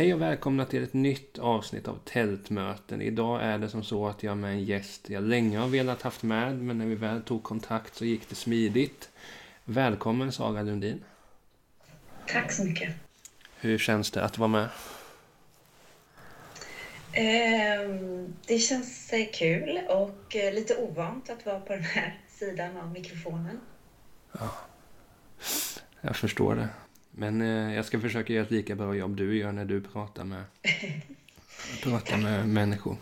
Hej och välkomna till ett nytt avsnitt av Tältmöten. Idag är det som så att jag är med en gäst jag länge har velat haft med, men när vi väl tog kontakt så gick det smidigt. Välkommen Sara Lundin. Tack så mycket. Hur känns det att vara med? Ehm, det känns eh, kul och eh, lite ovant att vara på den här sidan av mikrofonen. Ja, jag förstår det. Men eh, jag ska försöka göra ett lika bra jobb du gör när du pratar med, pratar med människor.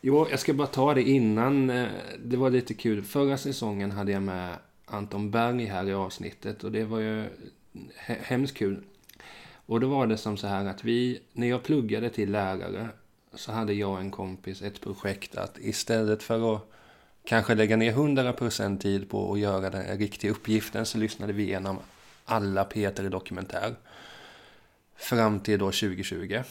Jo, jag ska bara ta det innan. Eh, det var lite kul. Förra säsongen hade jag med Anton Berg här i avsnittet och det var ju he hemskt kul. Och då var det som så här att vi, när jag pluggade till lärare så hade jag och en kompis ett projekt att istället för att kanske lägga ner 100% tid på att göra den riktiga uppgiften så lyssnade vi igenom alla Peter Dokumentär. Fram till då 2020.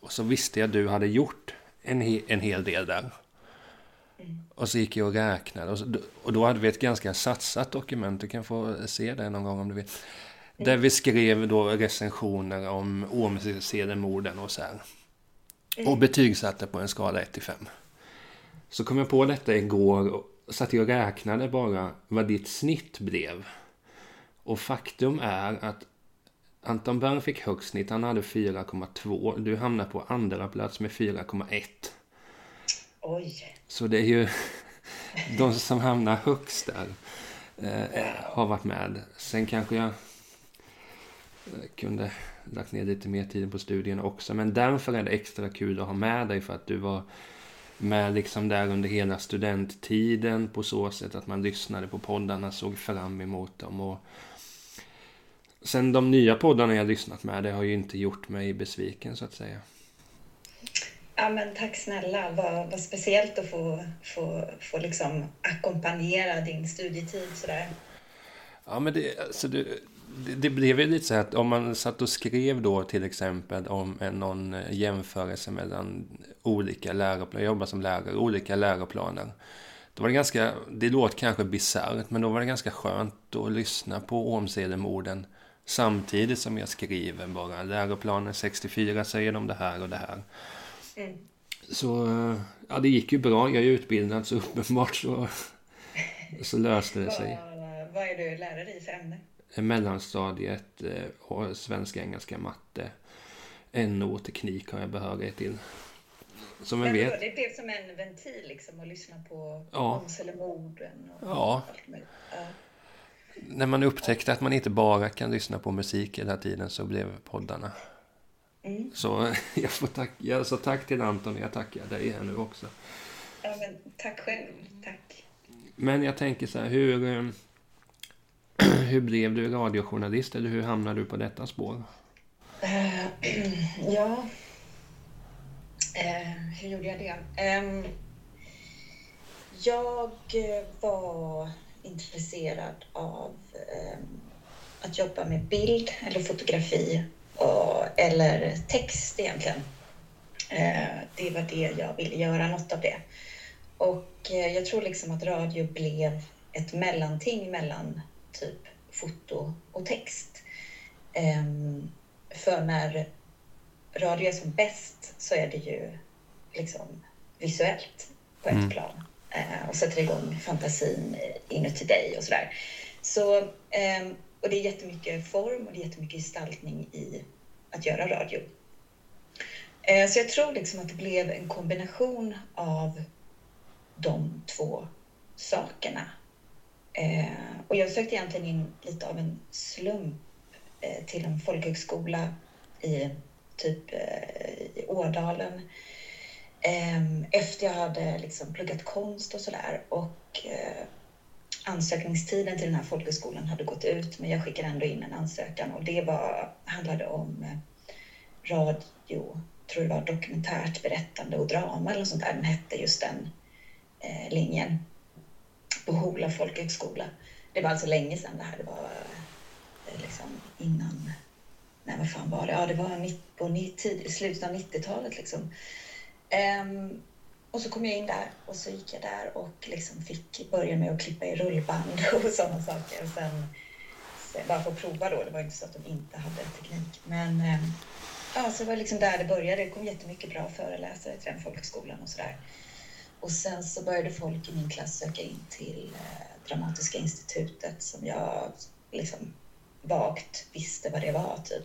Och så visste jag att du hade gjort en, he en hel del där. Och så gick jag och räknade. Och, så, och, då hade vi ett ganska satsat dokument. Du kan få se det någon gång om du vill. Där vi skrev då recensioner om Ormsedelmorden och så här. Och betygsatte på en skala 1 till 5. Så kom jag på detta igår och satt jag och räknade bara vad ditt snitt blev. Och faktum är att Anton Bern fick högst snitt. Han hade 4,2. Du hamnar på andra plats med 4,1. Oj. Så det är ju de som hamnar högst där eh, har varit med. Sen kanske jag eh, kunde lagt ner lite mer tid på studierna också. Men därför är det extra kul att ha med dig för att du var med liksom där under hela studenttiden på så sätt att man lyssnade på poddarna, såg fram emot dem och Sen de nya poddarna jag lyssnat med, det har ju inte gjort mig besviken så att säga. Ja, men tack snälla. Vad, vad speciellt att få, få, få liksom ackompanjera din studietid sådär. Ja, men det, alltså det, det, det blev ju lite så att om man satt och skrev då till exempel om en, någon jämförelse mellan olika läroplaner, jag jobbar som lärare, olika läroplaner. Då var det ganska, det låter kanske bisarrt, men då var det ganska skönt att lyssna på Ormsedelmorden Samtidigt som jag skriver bara läroplanen 64 säger de det här och det här. Mm. Så ja, det gick ju bra. Jag är utbildad så uppenbart så, så löste det sig. Vad, vad är du lärare i för ämne? Mellanstadiet, och eh, svenska, engelska, matte. NO teknik har jag behörighet till. Som jag vet. Det blev som en ventil liksom att lyssna på ja. Omselemorden och ja. allt möjligt. Ja när man upptäckte att man inte bara kan lyssna på musik hela tiden så blev poddarna. Mm. Så jag får tacka, så tack till Anton, jag tackar dig här nu också. Ja, men tack själv, tack. Men jag tänker så här, hur, eh, hur blev du radiojournalist eller hur hamnade du på detta spår? Uh, ja, uh, hur gjorde jag det? Um, jag var intresserad av eh, att jobba med bild eller fotografi och, eller text egentligen. Eh, det var det jag ville göra, något av det. Och eh, jag tror liksom att radio blev ett mellanting mellan typ foto och text. Ehm, för när radio är som bäst så är det ju liksom visuellt på ett mm. plan Eh, och sätter igång fantasin inuti dig och sådär. Så, ehm, och det är jättemycket form och det är jättemycket gestaltning i att göra radio. Eh, så jag tror liksom att det blev en kombination av de två sakerna. Eh, och jag sökte egentligen in lite av en slump till en folkhögskola i typ i Ådalen Ehm, efter jag hade liksom pluggat konst och sådär. Och eh, ansökningstiden till den här folkhögskolan hade gått ut, men jag skickade ändå in en ansökan och det var, handlade om eh, radio, tror det var dokumentärt berättande och drama eller något sånt där. Den hette just den eh, linjen på Hola folkhögskola. Det var alltså länge sedan det här. Det var eh, liksom innan, nej vad fan var det? Ja, det var på tid, slutet av 90-talet liksom. Um, och så kom jag in där och så gick jag där och liksom fick börja med att klippa i rullband och sådana saker. Och sen, bara för att prova då. Det var inte så att de inte hade teknik. Men um, ja, så det var liksom där det började. Det kom jättemycket bra föreläsare till den folkhögskolan och sådär. Och sen så började folk i min klass söka in till eh, Dramatiska institutet som jag liksom vagt visste vad det var typ.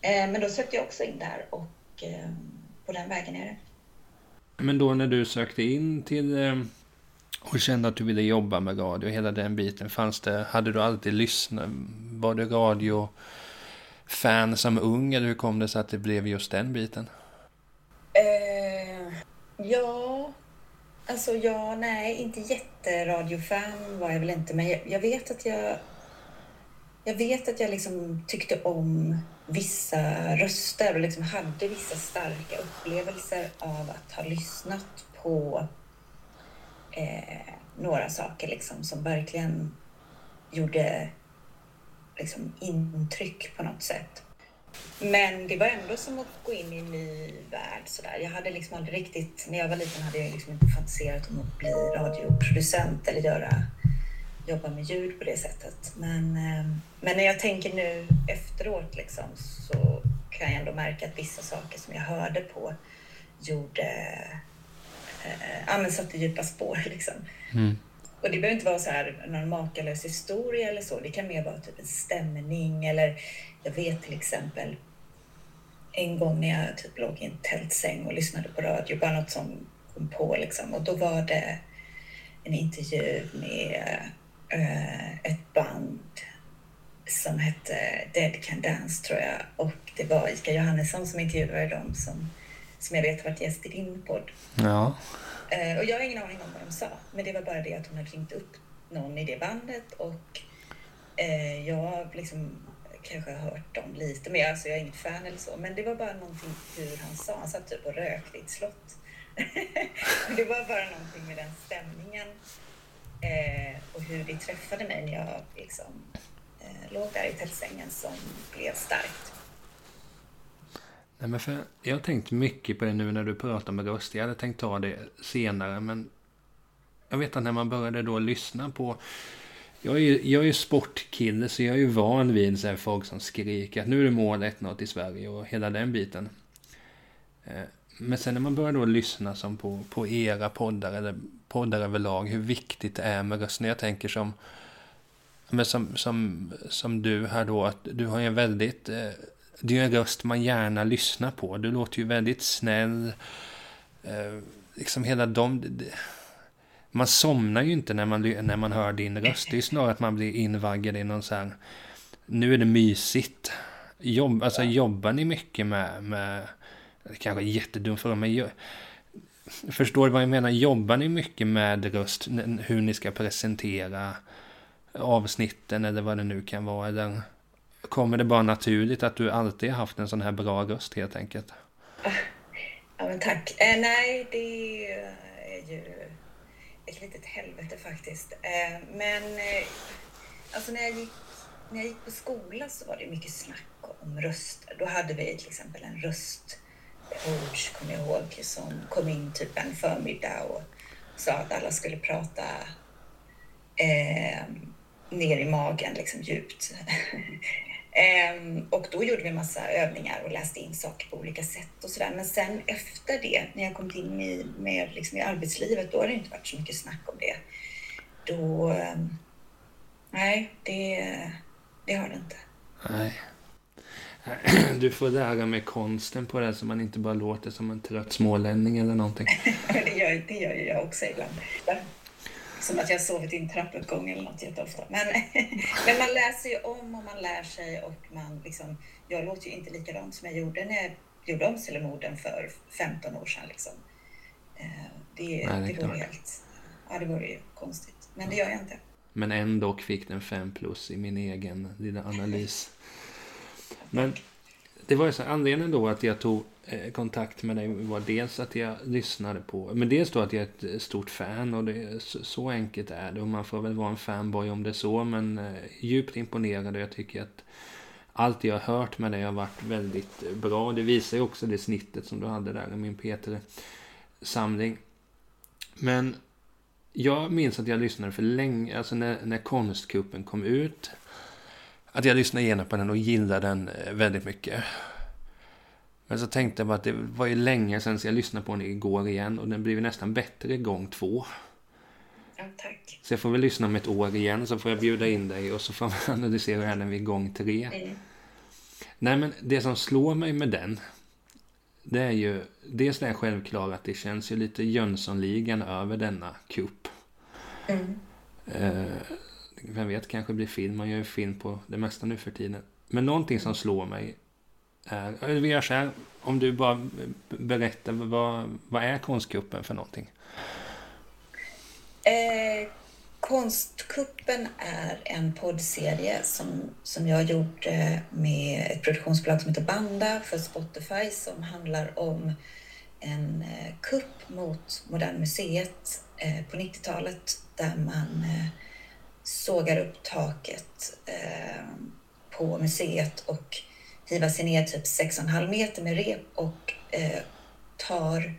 Eh, men då sökte jag också in där och eh, på den vägen är det. Men då när du sökte in till eh, och kände att du ville jobba med radio, hela den biten, fanns det, hade du alltid lyssnat, var du radiofan som ung eller hur kom det sig att det blev just den biten? Eh, ja, alltså ja, nej, inte jätteradiofan var jag väl inte, men jag, jag vet att jag jag vet att jag liksom tyckte om vissa röster och liksom hade vissa starka upplevelser av att ha lyssnat på eh, några saker liksom, som verkligen gjorde liksom, intryck på något sätt. Men det var ändå som att gå in i en ny värld. Sådär. Jag hade liksom aldrig riktigt, när jag var liten hade jag liksom inte fantiserat om att bli radioproducent eller göra jobba med ljud på det sättet. Men, ehm, men när jag tänker nu efteråt liksom, så kan jag ändå märka att vissa saker som jag hörde på gjorde, eh, men satte djupa spår. Liksom. Mm. Och det behöver inte vara så här någon makalös historia eller så. Det kan mer vara typ en stämning eller jag vet till exempel en gång när jag typ låg i en tältsäng och lyssnade på radio, bara något som kom på liksom. Och då var det en intervju med ett band som hette Dead Can Dance tror jag och det var Ika Johannesson som intervjuade dem som, som jag vet har varit gäst i din podd. Ja. Eh, och jag har ingen aning om vad de sa, men det var bara det att hon hade ringt upp någon i det bandet och eh, jag liksom kanske har hört dem lite, men alltså jag är inget fan eller så, men det var bara någonting hur han sa, han satt typ och rökte i ett slott. det var bara någonting med den stämningen eh, och hur det träffade mig när jag liksom, eh, låg där i tältsängen som blev starkt. Nej, men för jag har tänkt mycket på det nu när du pratar med röst. Jag hade tänkt ta det senare, men jag vet att när man började då lyssna på jag är, ju, jag är ju sportkille, så jag är ju van vid så här folk som skriker att nu är det mål 1-0 i Sverige och hela den biten. Eh, men sen när man börjar då lyssna som på, på era poddar eller poddar överlag, hur viktigt det är med rösten. Jag tänker som, men som, som, som du här då, att du har ju en väldigt, eh, det är en röst man gärna lyssnar på. Du låter ju väldigt snäll. Eh, liksom hela de, man somnar ju inte när man, när man hör din röst. Det är snarare att man blir invaggad i någon så här, nu är det mysigt. Jobb, alltså jobbar ni mycket med, med det kanske är jättedumt för mig. Förstår du vad jag menar? Jobbar ni mycket med röst, hur ni ska presentera avsnitten eller vad det nu kan vara? Eller kommer det bara naturligt att du alltid har haft en sån här bra röst helt enkelt? Ja, men tack. Eh, nej, det är ju ett litet helvete faktiskt. Eh, men eh, alltså när jag, gick, när jag gick på skola så var det mycket snack om röster. Då hade vi till exempel en röst coach, kommer jag ihåg, som kom in typ en förmiddag och sa att alla skulle prata eh, ner i magen, liksom djupt. eh, och då gjorde vi massa övningar och läste in saker på olika sätt och sådär. Men sen efter det, när jag kom in i, med, liksom, i arbetslivet, då har det inte varit så mycket snack om det. Då... Eh, nej, det, det har det inte. Nej. Du får lära mig konsten på det så man inte bara låter som en trött smålänning eller någonting. det, gör, det gör jag också ibland. Som att jag sovit i en trappuppgång eller något jätteofta. Men, men man läser ju om och man lär sig och man liksom, jag låter ju inte likadant som jag gjorde när jag gjorde om Sellemorden för 15 år sedan. Liksom. Eh, det, Nej, det, det vore helt, ja det vore ju konstigt. Men det gör jag inte. Men ändå fick den 5 plus i min egen lilla analys. Men det var ju så anledningen då att jag tog eh, kontakt med dig var dels att jag lyssnade på, men dels då att jag är ett eh, stort fan och det, så, så enkelt är det och man får väl vara en fanboy om det är så men eh, djupt imponerad och jag tycker att allt jag har hört med dig har varit väldigt bra. Det visar ju också det snittet som du hade där i min Peter-samling. Men jag minns att jag lyssnade för länge, alltså när, när konstkuppen kom ut att jag lyssnade igenom på den och gillade den eh, väldigt mycket. Men så tänkte jag bara att det var ju länge sedan så jag lyssnade på den igår igen och den blev nästan bättre gång två. Ja, tack. Så jag får väl lyssna om ett år igen så får jag bjuda in dig och så får man analysera den vid gång tre. Mm. Nej men det som slår mig med den det är ju dels det här självklara att det känns ju lite Jönssonligan över denna kupp. Mm. Eh, vem vet, kanske blir film. Man gör ju film på det mesta nu för tiden. Men någonting som slår mig är... Vi gör så här, om du bara berättar, vad, vad är konstkuppen för någonting? Eh, Konstkuppen är en poddserie som, som jag gjorde eh, med ett produktionsbolag som heter Banda för Spotify som handlar om en eh, kupp mot Moderna Museet eh, på 90-talet där man eh, sågar upp taket eh, på museet och hivar sig ner typ 6,5 meter med rep och eh, tar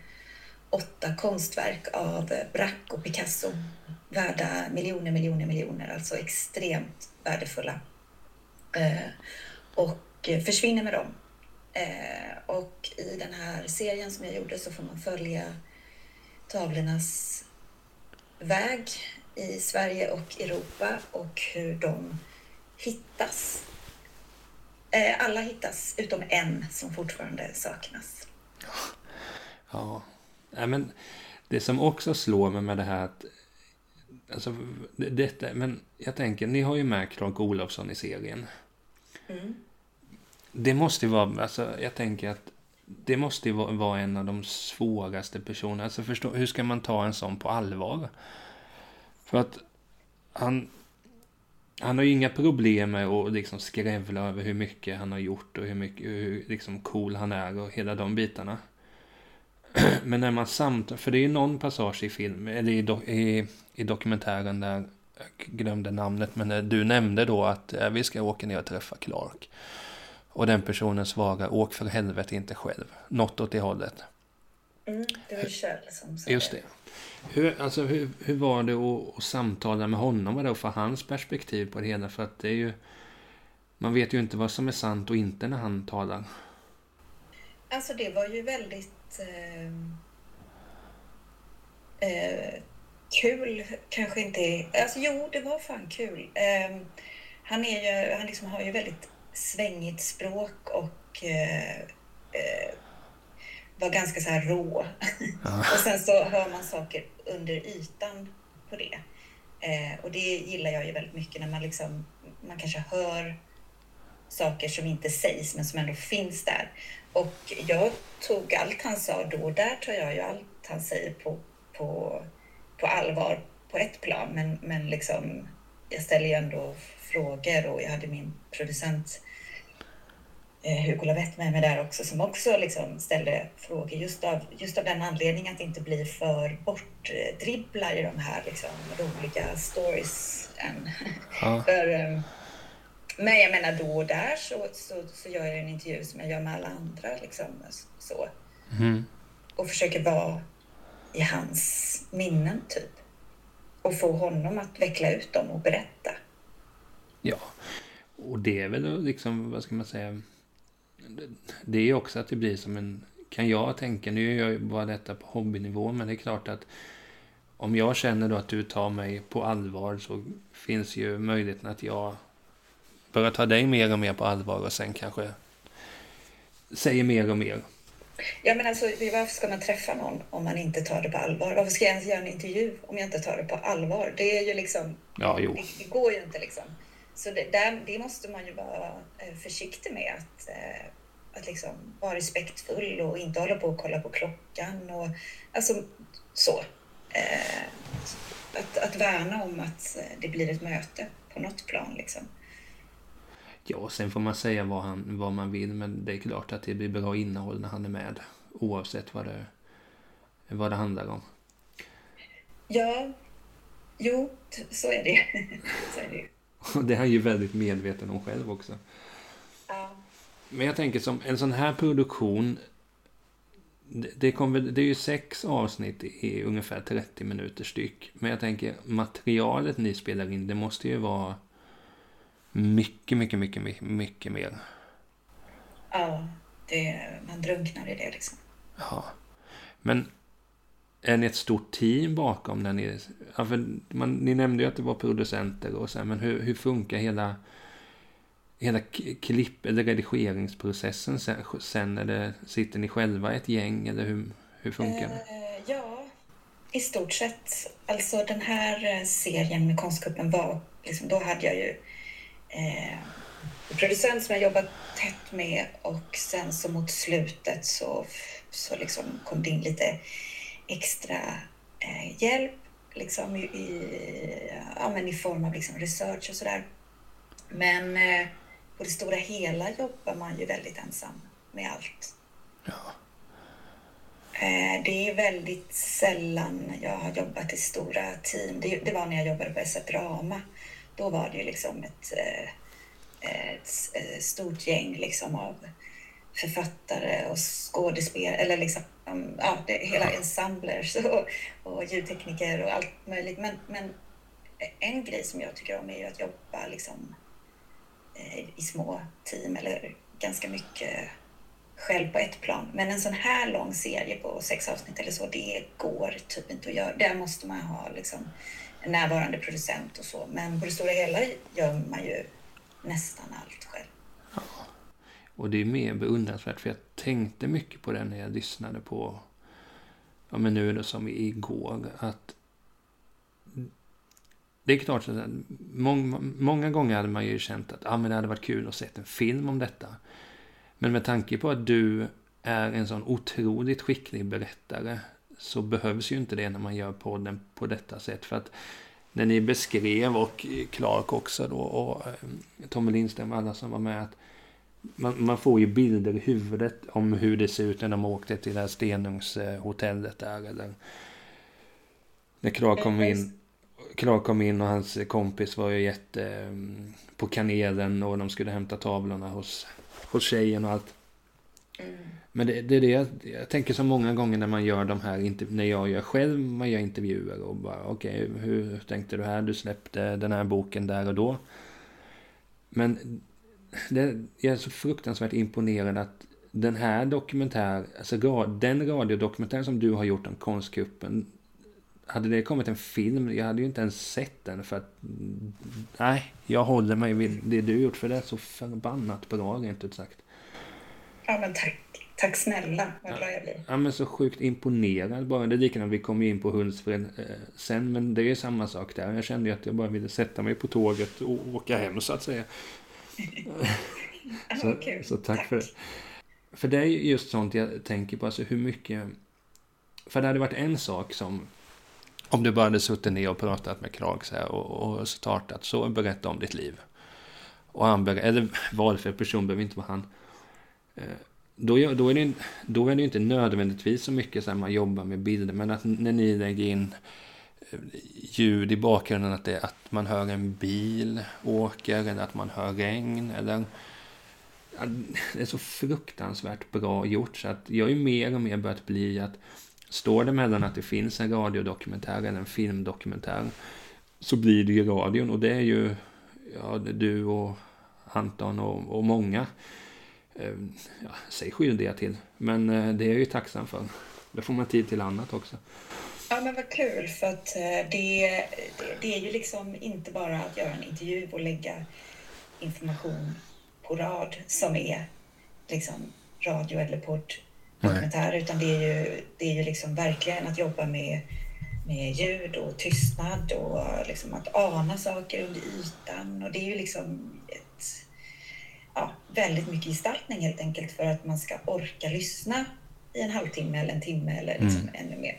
åtta konstverk av Braque och Picasso värda miljoner, miljoner, miljoner, alltså extremt värdefulla. Eh, och försvinner med dem. Eh, och i den här serien som jag gjorde så får man följa tavlornas väg i Sverige och Europa och hur de hittas. Eh, alla hittas utom en som fortfarande saknas. Ja, men det som också slår mig med det här att Alltså, det- detta, men jag tänker, ni har ju med Clark Olofsson i serien. Mm. Det måste ju vara, alltså jag tänker att det måste ju vara, vara en av de svåraste personerna. Alltså förstå, hur ska man ta en sån på allvar? För att han, han har ju inga problem med att liksom skrävla över hur mycket han har gjort och hur, mycket, hur liksom cool han är och hela de bitarna. Men när man samtalar, för det är ju någon passage i film, eller i, do, i, i dokumentären där, jag glömde namnet, men där du nämnde då att eh, vi ska åka ner och träffa Clark. Och den personen svarar, åk för helvete inte själv. Något åt det hållet. Mm, det var Kjell som sa Just det. Hur, alltså, hur, hur var det att, att samtala med honom och då få hans perspektiv på det hela? För att det är ju... Man vet ju inte vad som är sant och inte när han talar. Alltså det var ju väldigt eh, eh, kul, kanske inte... Alltså jo, det var fan kul. Eh, han, är ju, han liksom har ju väldigt svängigt språk och eh, eh, var ganska så här rå. och sen så hör man saker under ytan på det. Eh, och det gillar jag ju väldigt mycket när man liksom, man kanske hör saker som inte sägs men som ändå finns där. Och jag tog allt han sa då, och där tar jag ju allt han säger på, på, på allvar på ett plan. Men, men liksom, jag ställer ju ändå frågor och jag hade min producent Hugo Lavett med mig där också som också liksom ställde frågor just av, just av den anledningen att inte blir för bortdribblar i de här liksom, roliga stories. Ja. För, eh, men jag menar då och där så, så, så gör jag en intervju som jag gör med alla andra. Liksom, så, Mm. och försöker vara i hans minnen typ. Och få honom att veckla ut dem och berätta. Ja, och det är väl liksom, vad ska man säga, det- är också att det blir som en, kan jag tänka, nu gör jag bara detta på hobbynivå, men det är klart att om jag känner då att du tar mig på allvar så finns ju möjligheten att jag börjar ta dig mer och mer på allvar och sen kanske säger mer och mer. Ja men alltså varför ska man träffa någon om man inte tar det på allvar? Varför ska jag ens göra en intervju om jag inte tar det på allvar? Det är ju liksom, Ja, jo. det, det går ju inte liksom. Så det, där, det måste man ju vara eh, försiktig med. Att, eh, att liksom vara respektfull och inte hålla på och kolla på klockan. Och, alltså så. Eh, att, att värna om att eh, det blir ett möte på något plan liksom. Ja, sen får man säga vad, han, vad man vill, men det är klart att det blir bra innehåll när han är med. Oavsett vad det, vad det handlar om. Ja, jo, så är det så är det. Och det är han ju väldigt medveten om själv också. Men jag tänker som en sån här produktion. Det, det, kommer, det är ju sex avsnitt i ungefär 30 minuter styck. Men jag tänker materialet ni spelar in, det måste ju vara mycket, mycket, mycket, mycket, mycket mer. Ja, det, man drunknar i det liksom. Ja. Men är ni ett stort team bakom när ni... Ja, man, ni nämnde ju att det var producenter och så, men hur, hur funkar hela hela klipp eller redigeringsprocessen sen, sen? Eller sitter ni själva i ett gäng eller hur, hur funkar det? Eh, ja, i stort sett. Alltså den här eh, serien med Konstkuppen var, liksom, då hade jag ju eh, producent som jag jobbat tätt med och sen så mot slutet så, så liksom kom det in lite extra eh, hjälp liksom i, i, ja, men i form av liksom research och sådär. Men eh, på det stora hela jobbar man ju väldigt ensam med allt. Ja. Eh, det är väldigt sällan jag har jobbat i stora team. Det, det var när jag jobbade på SF Drama. Då var det ju liksom ett, eh, ett, ett stort gäng liksom av författare och skådespelare, eller liksom, ja, det, hela ensemblers och, och ljudtekniker och allt möjligt. Men, men en grej som jag tycker om är ju att jobba liksom Eh, Eh, i små team eller ganska mycket själv på ett plan. Men en sån här lång serie på sex avsnitt eller så, det går typ inte att göra. Där måste man ha liksom en närvarande producent och så. Men på det stora hela gör man ju nästan allt själv. Ja. Och det är mer beundransvärt för jag tänkte mycket på det när jag lyssnade på, ja men nu är det som igår, att det är klart att många, många gånger hade man ju känt att ah, men det hade varit kul att se en film om detta. Men med tanke på att du är en sån otroligt skicklig berättare så behövs ju inte det när man gör podden på detta sätt. För att när ni beskrev, och Clark också då, och eh, Tommy Lindström och alla som var med, att man, man, får ju bilder i huvudet om hur det ser ut när de åkte till det här Stenungshotellet där. Eller när Clark kom in Clark kom in och hans kompis var ju jätte mm, på kanelen och de skulle hämta tavlorna hos, hos tjejen och allt. Mm. Men det, det är det jag, jag, tänker så många gånger när man gör de här, när jag gör själv, man gör intervjuer och bara okej, okay, hur, tänkte du här? Du släppte den här boken där och då. Men det, jag är så fruktansvärt imponerad att den här dokumentär, alltså den radiodokumentär som du har gjort om konstkuppen, hade det kommit en film, jag hade ju inte ens sett den för att... Nej, jag håller mig vid det du gjort för det är så förbannat bra rent ut sagt. Ja men tack. Tack snälla, vad glad jag blir. Ja men så sjukt imponerad bara. Det är likadant, vi kommer in på Hultsfred eh, sen, men det är samma sak där. Jag kände ju att jag bara ville sätta mig på tåget och åka hem så att säga. så, okay. så tack, tack, för det. För det är just sånt jag tänker på, alltså hur mycket... För det hade varit en sak som om du bara hade suttit ner och pratat med Krag så här och, och startat, så berätta om ditt liv. Och han ber, eller valfri person behöver inte vara han. Eh, då, då, är det, då är det inte nödvändigtvis så mycket så här man jobbar med bilder, men att när ni lägger in eh, ljud i bakgrunden, att, det, att man hör en bil åker, eller att man hör regn, eller det är så fruktansvärt bra gjort så att jag är mer och mer börjat bli att Står det mellan att det finns en radiodokumentär eller en filmdokumentär så blir det ju radion och det är ju ja, du och Anton och, och många eh, ja, sig skyldiga till. Men eh, det är jag ju tacksam för. Då får man tid till annat också. Ja men vad kul för att det, det, det är ju liksom inte bara att göra en intervju och lägga information på rad som är liksom radio eller podd dokumentär, utan det är ju, det är ju liksom verkligen att jobba med, med ljud och tystnad och liksom att ana saker under ytan. Och det är ju liksom ett, ja, väldigt mycket gestaltning helt enkelt för att man ska orka lyssna i en halvtimme eller en timme eller liksom mm. ännu mer.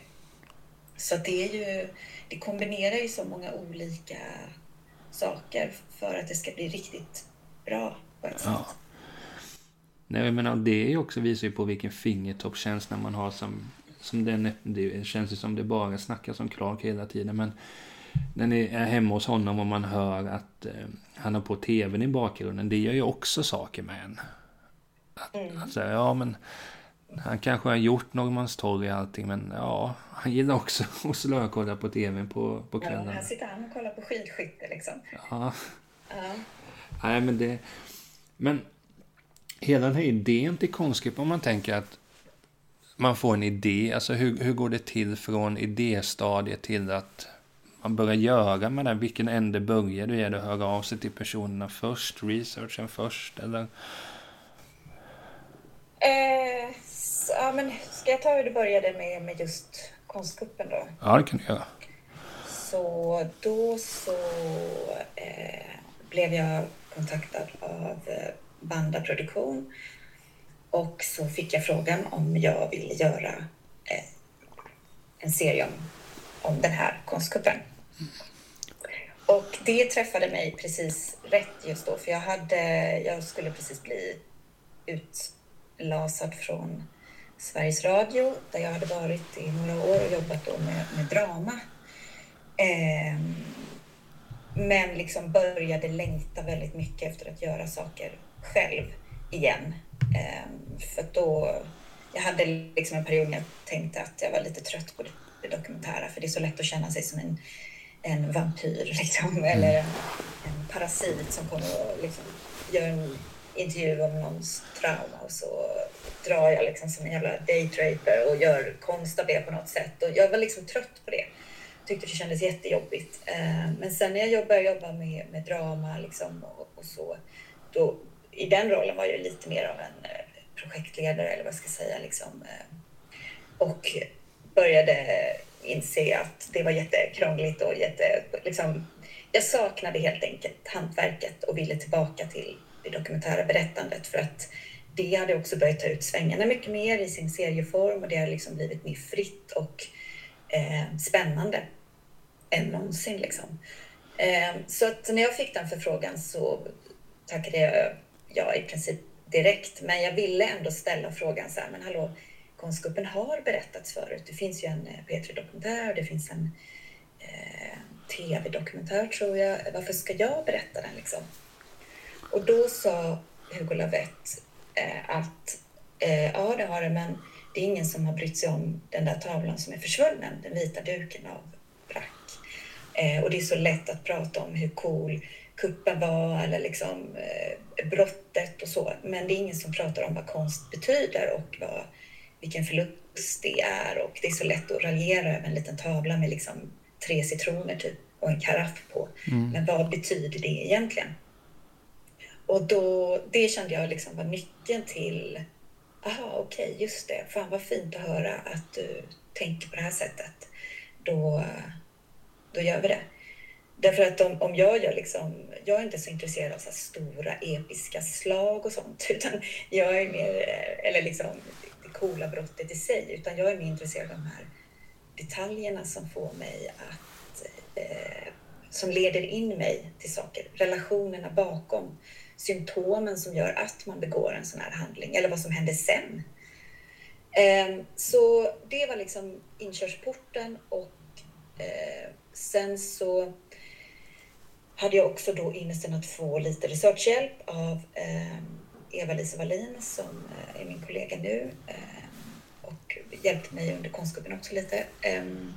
Så det är ju, det kombinerar ju så många olika saker för att det ska bli riktigt bra på ett ja. Nej, jag menar, det är också visar ju på vilken fingertoppskänsla man har som, som den, det känns ju som det bara snackas om Clark hela tiden, men när ni är hemma hos honom och man hör att eh, han har på tvn i bakgrunden, det gör ju också saker med en. Att, mm. alltså, ja men han kanske har gjort Norrmalmstorg och allting, men ja, han gillar också att slökolla på tvn på, på kvällen. Ja, här sitter han och kollar på skidskytte liksom. Ja. ja. Nej, men det... Men hela den här idén till konstgrupp, om man tänker att man får en idé, alltså hur, hur går det till från idéstadiet till att man börjar göra med den? Vilken ände börjar du? Är det att höra av sig till personerna först, researchen först, eller? Eh, så, ja, men ska jag ta hur det började med, med just konstkuppen då? Ja, det kan du göra. Så då så eh, blev jag kontaktad av bandaproduktion och så fick jag frågan om jag ville göra eh, en serie om, om den här konstkuppen. Och det träffade mig precis rätt just då, för jag, hade, jag skulle precis bli utlasad från Sveriges Radio, där jag hade varit i några år och jobbat då med, med drama. Eh, men liksom började längta väldigt mycket efter att göra saker själv igen. Eh, för då, jag hade liksom en period när jag tänkte att jag var lite trött på det dokumentära, för det är så lätt att känna sig som en, en vampyr liksom, eller en, en parasit som kommer och liksom gör en intervju om någons trauma och så drar jag liksom som en jävla daytraper och gör konst av det på något sätt. Och jag var liksom trött på det. Tyckte det kändes jättejobbigt. Eh, men sen när jag började jobba med, med drama liksom och, och så, då, i den rollen var jag lite mer av en eh, projektledare eller vad ska jag säga. Liksom, eh, och började inse att det var jättekrångligt och jätte... Liksom, jag saknade helt enkelt hantverket och ville tillbaka till det dokumentära berättandet för att det hade också börjat ta ut svängarna mycket mer i sin serieform och det har liksom blivit mer fritt och eh, spännande än någonsin. Liksom. Eh, så att när jag fick den förfrågan så tackade jag ja, i princip direkt. Men jag ville ändå ställa frågan så här, men hallå, konstgruppen har berättats förut. Det finns ju en eh, P3-dokumentär, det finns en eh, tv-dokumentär tror jag. Varför ska jag berätta den liksom? Och då sa Hugo Lavett eh, att eh, ja, det har det, men det är ingen som har brytt sig om den där tavlan som är försvunnen, den vita duken av Brack. Eh, och det är så lätt att prata om hur cool kuppen var eller liksom eh, brottet och så. Men det är ingen som pratar om vad konst betyder och vad, vilken förlust det är. Och det är så lätt att raljera över en liten tavla med liksom tre citroner typ och en karaff på. Mm. Men vad betyder det egentligen? Och då, det kände jag liksom var nyckeln till, aha okej, okay, just det, fan vad fint att höra att du tänker på det här sättet. Då, då gör vi det. Därför att om, om jag gör liksom, jag är inte så intresserad av så stora episka slag och sånt, utan jag är mer, eh, eller liksom det coola brottet i sig, utan jag är mer intresserad av de här detaljerna som får mig att, eh, som leder in mig till saker, relationerna bakom symptomen som gör att man begår en sån här handling eller vad som händer sen. Eh, så det var liksom inkörsporten och eh, sen så hade jag också då ynnesten att få lite researchhjälp av ehm, Eva-Lisa Wallin som eh, är min kollega nu ehm, och hjälpte mig under konstgruppen också lite. Ehm,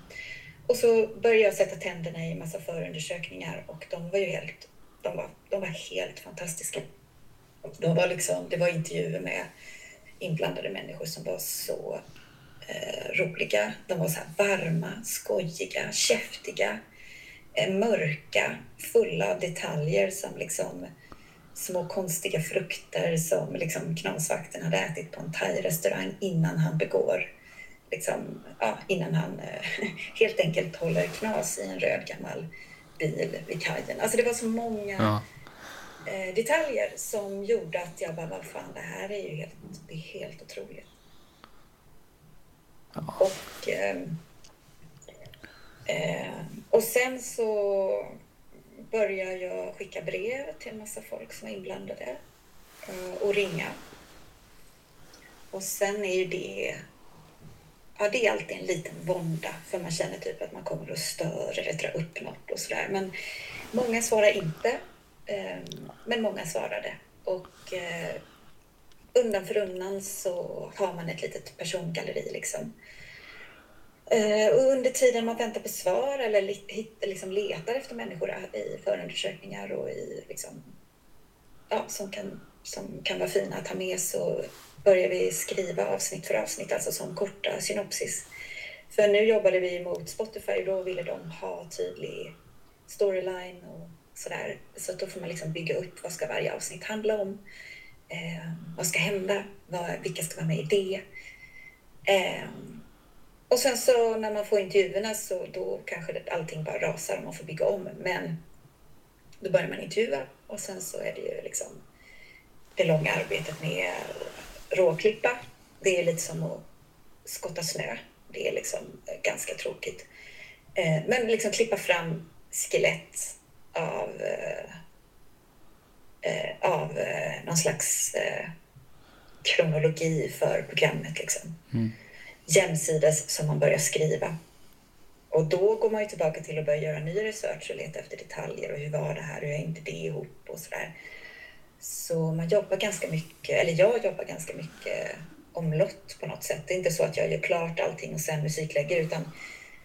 och så började jag sätta tänderna i massa förundersökningar och de var ju helt de var, de var helt fantastiska. De var liksom, det var intervjuer med inblandade människor som var så eh, roliga. De var så varma, skojiga, käftiga, mörka, fulla av detaljer som liksom små konstiga frukter som liksom knasvakten hade ätit på en thai-restaurang innan han begår, liksom, ja, innan han eh, helt enkelt håller knas i en röd gammal bil vid kajen. Alltså det var så många ja. eh, detaljer som gjorde att jag bara, vad fan, det här är ju helt, det är helt otroligt. Ja. Och, eh, och sen så började jag skicka brev till en massa folk som var inblandade eh, och ringa. Och sen är ju det ja, det är alltid en liten vånda för man känner typ att man kommer och stör eller drar upp något och sådär. Men många svarar inte, Eh, men många svarade. Och eh, undan för undan så har man ett litet persongalleri liksom. Eh, och under tiden man väntar på svar eller liksom letar efter människor i förundersökningar och i liksom ja, som, kan, som kan vara fina att ha med så börjar vi skriva avsnitt för avsnitt, alltså som korta synopsis. För nu jobbade vi mot Spotify och då ville de ha tydlig storyline och sådär. Så då får man liksom bygga upp vad ska varje avsnitt handla om? Eh, vad ska hända? Vad, vilka ska vara med i det? Eh, och sen så när man får intervjuerna så då kanske allting bara rasar och man får bygga om. Men då börjar man intervjua och sen så är det ju liksom det långa arbetet med råklippa. Det är lite som att skotta snö. Det är liksom eh, ganska tråkigt. Eh, men liksom klippa fram skelett av, eh, av någon slags kronologi för programmet. Liksom. Mm. Jämsides som man börjar skriva. Och då går man ju tillbaka till att börja göra ny research och leta efter detaljer och hur var det här, hur hängde det ihop och sådär. Så man jobbar ganska mycket, eller jag jobbar ganska mycket omlott på något sätt. Det är inte så att jag gör klart allting och sen musiklägger utan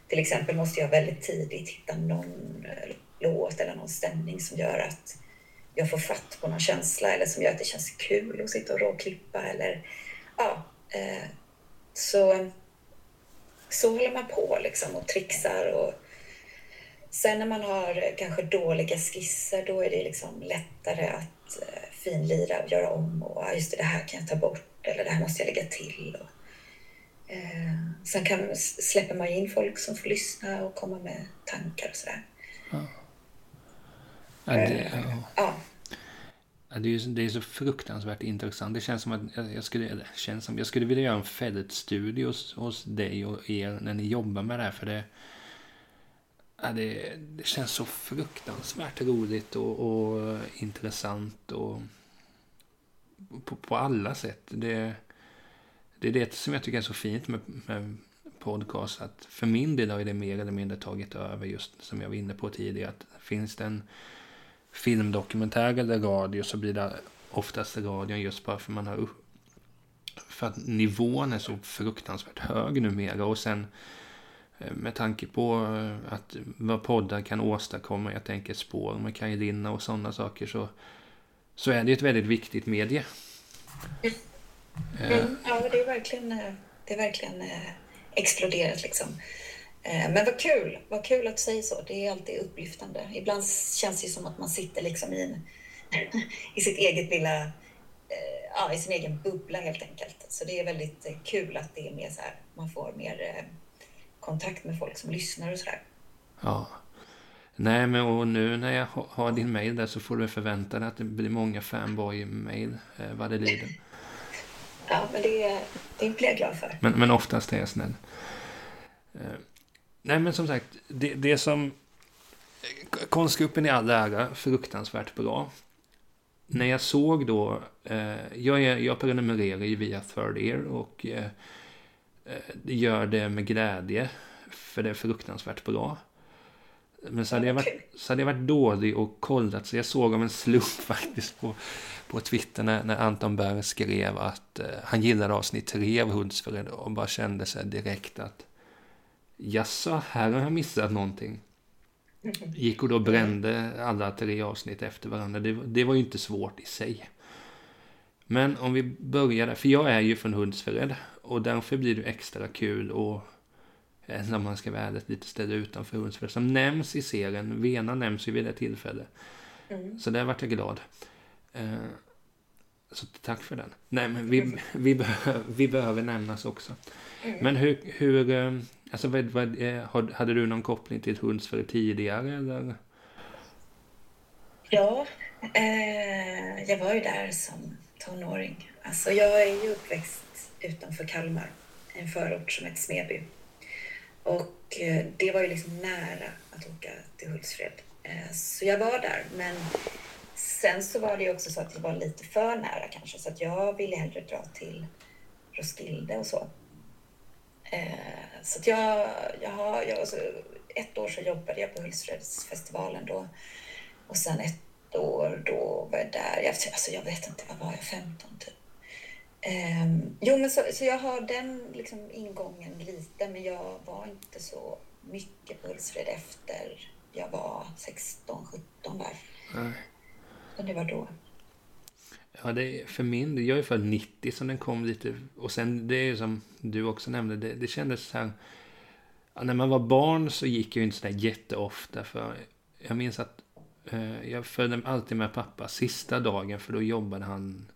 till exempel måste jag väldigt tidigt hitta någon låt eller någon stämning som gör att jag får fatt på någon känsla eller som gör att det känns kul att sitta och råklippa eller ja. Eh, så, så håller man på liksom och trixar och sen när man har kanske dåliga skisser då är det liksom lättare att eh, finlira och göra om och just det, det här kan jag ta bort eller det här måste jag lägga till. Och, eh, sen kan, släpper man in folk som får lyssna och komma med tankar och sådär. Ja. Ja, det, eh, ja. ja. Det, är, det är så fruktansvärt intressant. Det känns som att jag, skulle, känns som, jag skulle vilja göra en fältstudie hos, hos dig och er när ni jobbar med det här. För det, ja, det, det känns så fruktansvärt roligt och, och intressant. och på, på alla sätt. Det, det är det som jag tycker är så fint med, med podcast. Att för min del har det mer eller mindre tagit över just som jag var inne på tidigare. Att finns det en filmdokumentär eller radio så blir det oftast radion just bara för man har för att nivån är så fruktansvärt hög numera. Och sen eh, med tanke på eh, att vad poddar kan åstadkomma, jag tänker spår med Kaj och sådana saker, så så är det ett väldigt viktigt medie. Mm. Ja, det är verkligen, det är verkligen exploderat liksom. Eh, men vad kul, vad kul att du säger så. Det är alltid upplyftande. Ibland känns det som att man sitter liksom i, en, i sitt eget lilla, ja, i sin egen bubbla helt enkelt. Så det är väldigt kul att det är mer så här, man får mer kontakt med folk som lyssnar och sådär. Ja. Nej, men och nu när jag har din mail där så får du förvänta dig att det blir många fanboy-mail eh, vad det lider. Ja, men det, det blir jag glad för. Men, men oftast är jag snäll. Eh, nej, men som sagt, det, det som... Konstgruppen i all ära, fruktansvärt bra. När jag såg då... Eh, jag, är, jag prenumererar ju via Third Ear och eh, eh gör det med glädje. För det är fruktansvärt bra. Men så hade, jag varit, så hade jag varit dålig och kollat, så jag såg om en slump faktiskt på, på Twitter när, när Anton Berg skrev att eh, han gillade avsnitt tre av Hundsfred och bara kände sig direkt att jaså, här har jag missat någonting. Gick och då brände alla tre avsnitt efter varandra. Det, det var ju inte svårt i sig. Men om vi börjar där, för jag är ju från Hundsfred och därför blir det extra kul och när man ska vara ärlig, lite ställe utanför Hultsfred. Som nämns i serien. Vena nämns ju vid det tillfälle. Mm. Så där vart jag glad. Eh, så tack för den. Nej, men vi, vi, behöver, vi behöver nämnas också. Mm. Men hur, hur eh, alltså vad, vad, eh, hade du någon koppling till Hultsfred tidigare eller? Ja, eh, jag var ju där som tonåring. Alltså jag är ju uppväxt utanför Kalmar, en förort som heter Smeby. Och eh, det var ju liksom nära att åka till Hultsfred. Eh, så jag var där, men sen så var det ju också så att det var lite för nära kanske, så att jag ville hellre dra till Roskilde och så. Eh, så jag, jag har, jag, alltså, ett år så jobbade jag på Hultsfredsfestivalen då och sen ett år då var jag där, jag, alltså jag vet inte, vad var jag, 15 typ. Um, jo, men så, så jag har den liksom, ingången lite, men jag var inte så mycket på Hultsfred efter jag var 16, 17 där. Nej. Men det var då. Ja, det är för min Jag är född 90 så den kom lite... Och sen det är som du också nämnde, det, det kändes så här... Ja, när man var barn så gick jag inte så där jätteofta för jag minns att eh, jag följde alltid med pappa sista dagen för då jobbade han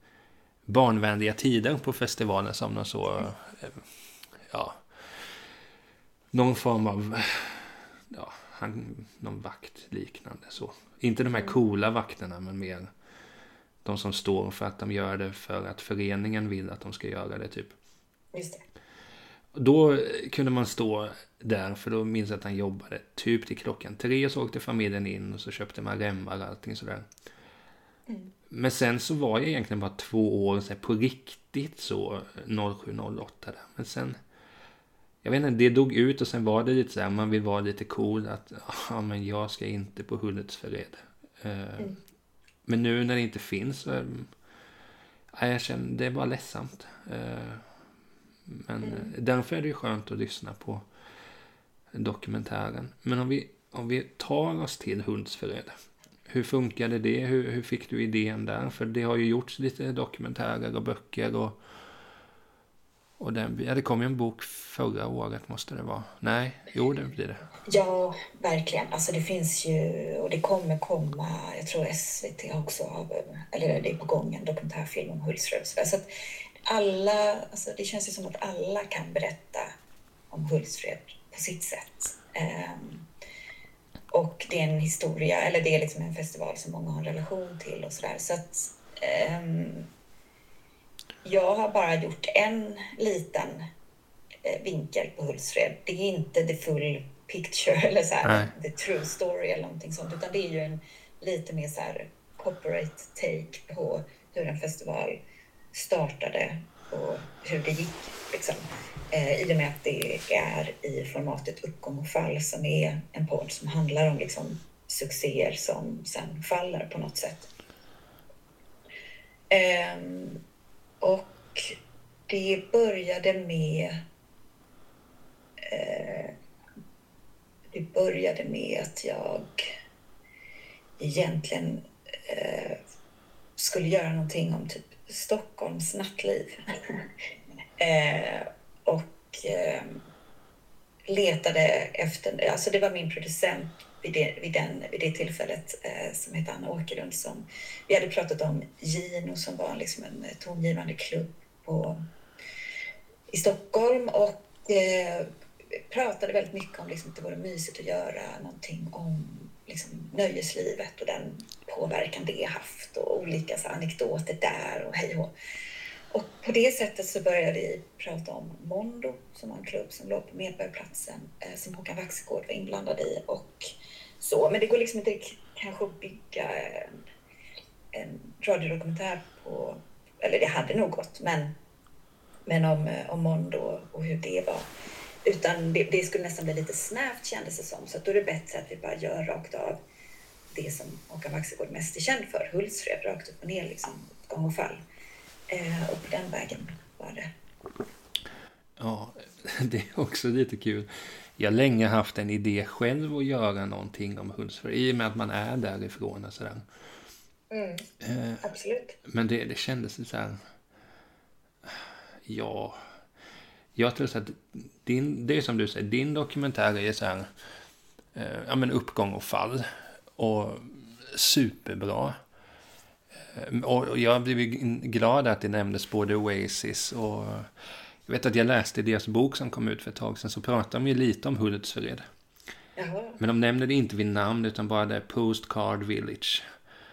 barnvänliga tider på festivalen som någon så... Eh, ja... Någon form av... Ja, han, någon vakt liknande så. Inte de här mm. coola vakterna men mer de som står för att de gör det för att föreningen vill att de ska göra det typ. Just det. Då kunde man stå där, för då minns jag att han jobbade typ till klockan tre. Så åkte familjen in och så köpte man remmar och allting sådär. Mm. Men sen så var jag egentligen bara två år så på riktigt så 07-08 där. Men sen, jag vet inte, det dog ut och sen var det lite så här, man vill vara lite cool att ja men jag ska inte på Hultsfred. Uh, mm. Men nu när det inte finns så är, jag känner, det är bara ledsamt. Uh, men mm. därför är det ju skönt att lyssna på dokumentären. Men om vi, om vi tar oss till Hultsfred. Hur funkade det? Hur, hur fick du idén där? För det har ju gjorts lite dokumentärer och böcker och och den, ja, det kom ju en bok förra året måste det vara. Nej, jo det blir det. Ja, verkligen. Alltså det finns ju, och det kommer komma, jag tror SVT också eller det är på gång en dokumentärfilm om Hultsfred. Så alltså, att alla, alltså det känns ju som att alla kan berätta om Hultsfred på sitt sätt. Um, och det är en historia, eller det är liksom en festival som många har en relation till och sådär. Så att um, jag har bara gjort en liten eh, vinkel på Hultsfred. Det är inte the full picture eller så här, the true story eller någonting sånt, utan det är ju en lite mer så här corporate take på hur en festival startade och hur det gick. Liksom. Eh, I och med att det är i formatet uppgång och fall som är en podd som handlar om liksom, succéer som sen faller på något sätt. Eh, och det började med eh, det började med att jag egentligen eh, skulle göra någonting om typ Stockholms nattliv. eh, och eh, letade efter, alltså det var min producent vid det, vid den, vid det tillfället eh, som hette Anna Åkerlund som vi hade pratat om Gino som var liksom en eh, tongivande klubb på, i Stockholm och eh, pratade väldigt mycket om liksom, att det vore mysigt att göra någonting om liksom, nöjeslivet och den påverkan det haft och olika så, anekdoter där och hej och och på det sättet så började vi prata om Mondo som var en klubb som låg på Medborgarplatsen eh, som Håkan Waxegård var inblandad i och så. Men det går liksom inte kanske att bygga en, en radiodokumentär på, eller det hade nog gått, men, men om, eh, om Mondo och hur det var. Utan det, det, skulle nästan bli lite snävt kändes det som. Så då är det bättre att vi bara gör rakt av det som Håkan Waxegård mest är känd för, Hultsfred, rakt upp och ner, liksom, gång och fall. Eh, och på den vägen var det. Ja, det är också lite kul. Jag har länge haft en idé själv att göra någonting om Hultsfred, i och med att man är därifrån och sådär. Mm, eh, absolut. Men det, det kändes så här... Ja, jag tror så att din, det är som du säger, din dokumentär är så här, eh, ja men uppgång och fall. Och superbra. Eh, och jag blev glad att det nämndes både Oasis och jag vet att jag läste deras bok som kom ut för ett tag sedan så pratar de ju lite om Hultsfred. Men de nämner det inte vid namn utan bara det Postcard Village.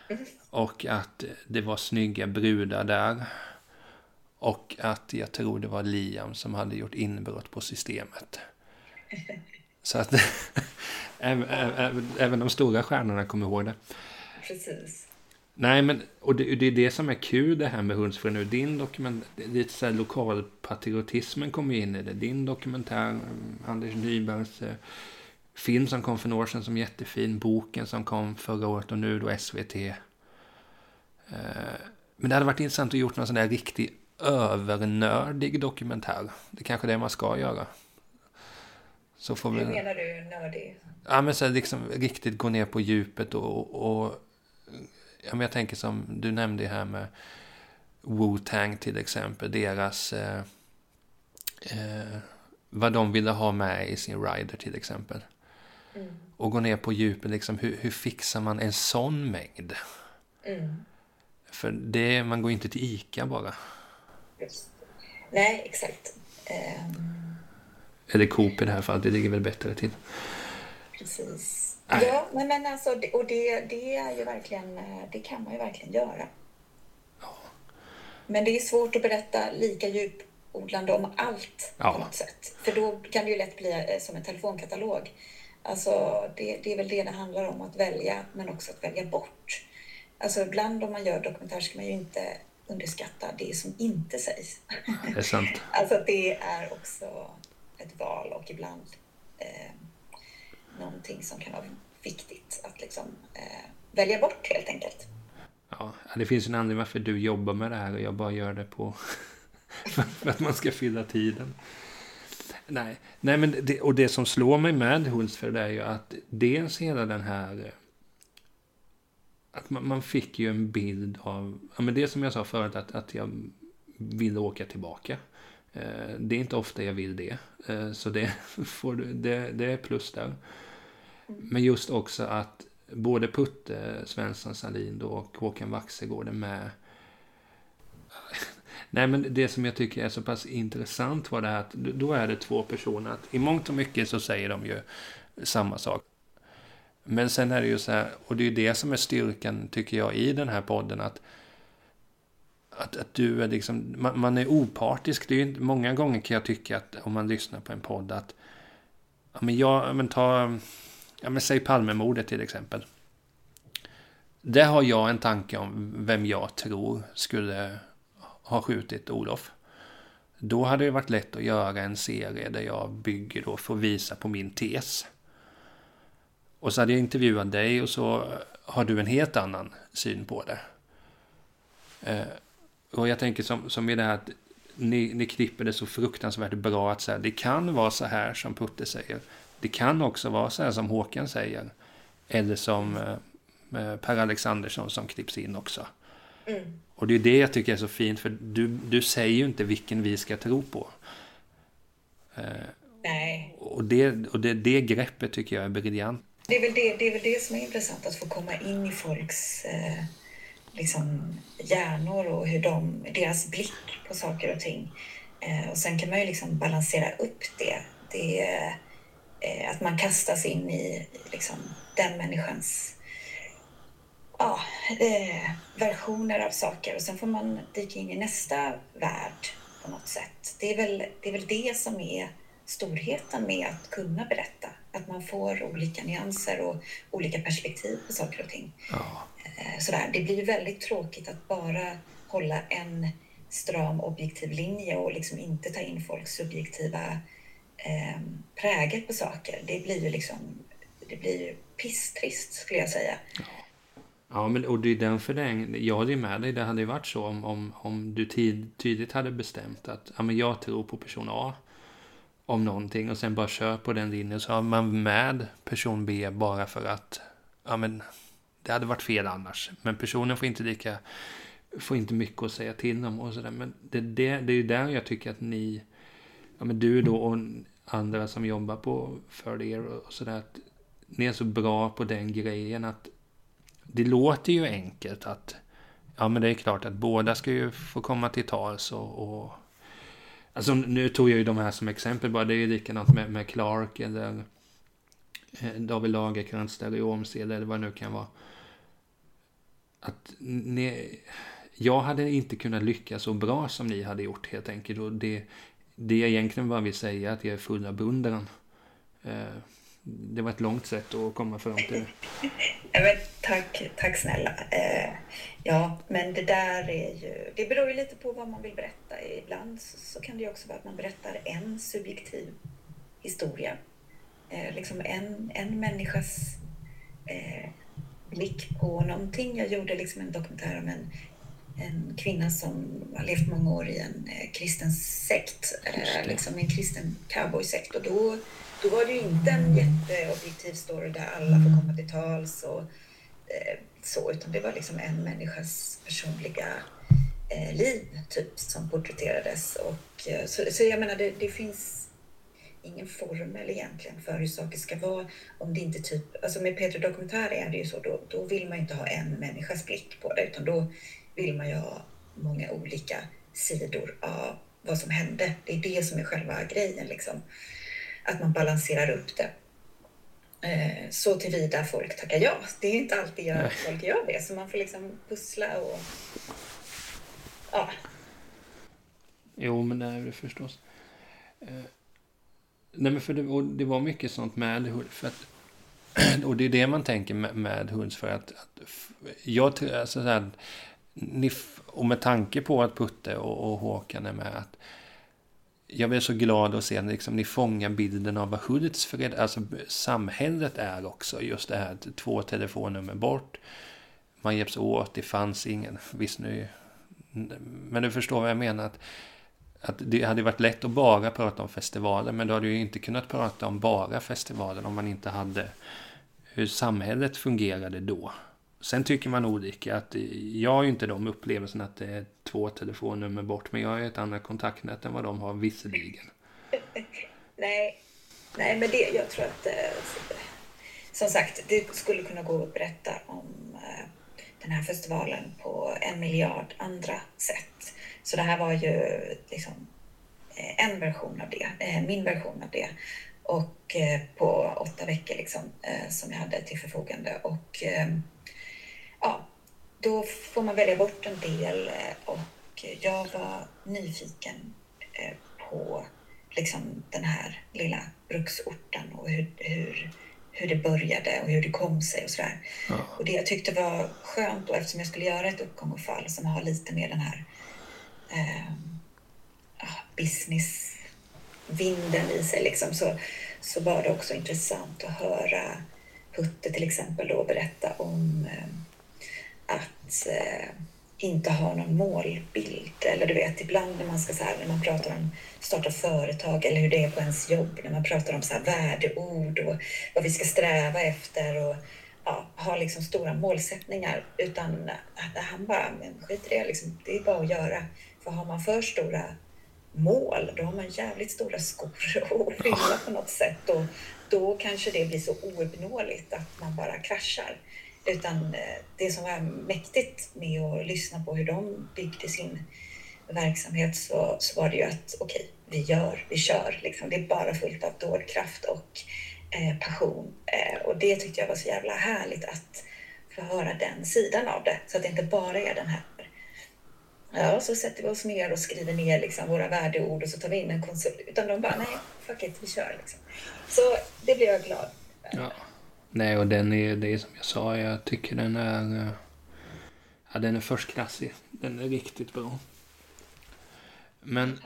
Mm. Och att det var snygga brudar där. Och att jag tror det var Liam som hade gjort inbrott på systemet. Så att även, även, även de stora stjärnorna kommer ihåg det. Precis. Nej, men och det, det, är det som är kul det här med Hultsfred nu. Din dokument, lite så här lokalpatriotismen kommer in i det. Din dokumentär, Anders Nybergs eh, film som kom för några år sedan som jättefin. Boken som kom förra året och nu då SVT. Eh, men det hade varit intressant att gjort någon sån där riktig övernördig dokumentär. Det är kanske är det man ska göra. Så får Hur vi... menar du nördig? Ja, men så liksom riktigt gå ner på djupet och, och jag tänker som du nämnde här med Wu-Tang till exempel, deras... Eh, eh, vad de ville ha med i sin rider till exempel. Mm. Och gå ner på djupet, liksom, hur, hur fixar man en sån mängd? Mm. För det, man går inte till ICA bara. Just. Nej, exakt. Um... Eller Coop i det här fallet, det ligger väl bättre till. Precis. Nej. Ja, men alltså, och det, det är ju verkligen, eh, det kan man ju verkligen göra. Ja. Men det är svårt att berätta lika djupodlande om allt ja. på något sätt. För då kan det ju lätt bli eh, som en telefonkatalog. Alltså, det, det är väl det det handlar om, att välja, men också att välja bort. Alltså ibland om man gör dokumentär ska man ju inte underskatta det som inte sägs. Det är sant. alltså det är också ett val och ibland eh, någonting som kan vara viktigt att liksom eh, välja bort helt enkelt. Ja, det finns en anledning varför du jobbar med det här och jag bara gör det på för att man ska fylla tiden. Nej, Nej men det, och det som slår mig med Hultsfred är ju att dels hela den här att man, man, fick ju en bild av, ja men det som jag sa förut att, att jag vill åka tillbaka. Eh, det är inte ofta jag vill det. Eh, så det, får, det, det är plus där. Men just också att både Putte Svensson Salin och Håkan Waxegård är med. Nej, men det som jag tycker är så pass intressant var det här att då är det två personer. Att I mångt och mycket så säger de ju samma sak. Men sen är det ju så här, och det är ju det som är styrkan tycker jag i den här podden. Att, att, att du är liksom, man, man är opartisk. Det är ju, många gånger kan jag tycka att om man lyssnar på en podd att, ja men jag, men ta, ja men säg Palmemordet till exempel. Där har jag en tanke om vem jag tror skulle ha skjutit Olof. Då hade det varit lätt att göra en serie där jag bygger då för att visa på min tes. Och så hade jag intervjuat dig och så har du en helt annan syn på det. Eh, och jag tänker som, som i det här att ni, ni klipper det så fruktansvärt bra att så det kan vara så här som Putte säger. Det kan också vara så här som Håkan säger. Eller som eh, Per Alexandersson som klipps in också. Mm. Och det är det jag tycker är så fint, för du, du säger ju inte vilken vi ska tro på. Eh, Nej. Och, det, och det, det greppet tycker jag är briljant. Det är, väl det, det är väl det som är intressant, att få komma in i folks eh, liksom, hjärnor och hur de, deras blick på saker och ting. Eh, och sen kan man ju liksom balansera upp det. det eh, att man kastas in i liksom, den människans ja, eh, versioner av saker och sen får man dyka in i nästa värld på något sätt. Det är väl det, är väl det som är storheten med att kunna berätta. Att man får olika nyanser och olika perspektiv på saker och ting. Ja. Eh, sådär. Det blir väldigt tråkigt att bara hålla en stram objektiv linje och liksom inte ta in folks subjektiva eh, prägel på saker. Det blir ju liksom det blir pisstrist skulle jag säga. Ja. Ja, men, och det är den förlängningen. Jag håller med dig. Det hade ju varit så om, om, om du tid, tydligt hade bestämt att ja, men jag tror på person A om någonting och sen bara kör på den linjen så har man med person B bara för att ja, men, det hade varit fel annars. Men personen får inte lika får inte mycket att säga till om och sådär. Men det, det, det är ju där jag tycker att ni, ja men du då och andra som jobbar på för er och sådär, att ni är så bra på den grejen att det låter ju enkelt att ja men det är klart att båda ska ju få komma till tals och, och Alltså nu tog jag ju de här som exempel bara. Det är ju likadant med, med Clark eller eh, David Lagercrantz där i Åmsele eller vad det nu kan vara. Att ni, jag hade inte kunnat lyckas så bra som ni hade gjort helt enkelt. Och det, det jag egentligen bara vill säga att jag är full av beundran. Eh, det var ett långt sätt att komma fram till det. men, tack, tack snälla. Eh, ja, men det där är ju... Det beror ju lite på vad man vill berätta. Ibland så, kan det ju också vara att man berättar en subjektiv historia. Eh, liksom en, en människas blick på någonting. Jag gjorde liksom en dokumentär om en, en kvinna som har levt många år i en eh, kristen sekt, eh, liksom en kristen cowboysekt. Och då då var det ju inte en jätteobjektiv story där alla får komma till tals och eh, så, utan det var liksom en människas personliga eh, liv typ som porträtterades. Och, eh, så, så jag menar, det, det finns ingen formel egentligen för hur saker ska vara. Om det inte typ, alltså med Peter Dokumentär är det ju så, då, då vill man inte ha en människas blick på det, utan då vill man ju ha många olika sidor av vad som hände. Det är det som är själva grejen, liksom. Att man balanserar upp det. Eh, så tillvida folk tackar ja. Det är inte alltid jag, folk gör det, så man får liksom pussla och... Ja. Jo, men det är det förstås. Eh, nej, men för det, det, var mycket sånt med för att, Och det är det man tänker med, med Hults för att, att jag tror, alltså så här, ni, och med tanke på att Putte och, och Håkan är med, att jag blev så glad att se att liksom, ni fångar bilden av vad Hultsfred, alltså samhället är också. Just det här två telefonnummer bort. Man hjälps åt, det fanns ingen. Visst nu... Men du förstår vad jag menar. Att, att det hade varit lätt att bara prata om festivalen. Men då hade ju inte kunnat prata om bara festivalen om man inte hade hur samhället fungerade då. Sen tycker man olika. Att eh, jag har ju inte de upplevelserna att det är två telefonnummer bort. Men jag har ett annat kontaktnät än vad de har visserligen. Nej, Nej men det, jag tror att... Eh, som sagt, det skulle kunna gå att berätta om eh, den här festivalen på en miljard andra sätt. Så det här var ju liksom en version av det, min version av det. Och på åtta veckor liksom, som jag hade till förfogande. Och ja, då får man välja bort en del eh, och jag var nyfiken eh, på liksom den här lilla bruksorten och hur, hur, hur det började och hur det kom sig och sådär. Ja. Och det jag tyckte var skönt då eftersom jag skulle göra ett uppgång och fall som har lite mer den här eh, businessvinden i sig liksom, så, så var det också intressant att höra Putte till exempel då berätta om eh, att eh, inte ha någon målbild. Eller du vet, ibland när man ska så här, när man pratar om starta företag eller hur det är på ens jobb, när man pratar om så här värdeord och vad vi ska sträva efter och ja, ha liksom stora målsättningar. Utan att han bara, men skit i det, liksom, det är bara att göra. För har man för stora mål, då har man jävligt stora skor att fylla på något sätt och då kanske det blir så ouppnåeligt att man bara kraschar. Utan eh, det som var mäktigt med att lyssna på hur de byggde sin verksamhet så, så var det ju att okej, okay, vi gör, vi kör. Liksom. Det är bara fullt av dådkraft och eh, passion. Eh, och det tyckte jag var så jävla härligt att få höra den sidan av det. Så att det inte bara är den här Ja, så sätter vi oss ner och skriver ner liksom våra värdeord och så tar vi in en konsult. Utan de bara, nej, fuck it, vi kör. Liksom. Så det blev jag glad ja. Nej, och den är, det är som jag sa, jag tycker den är... Eh, ja, den är förstklassig. Den är riktigt bra. Men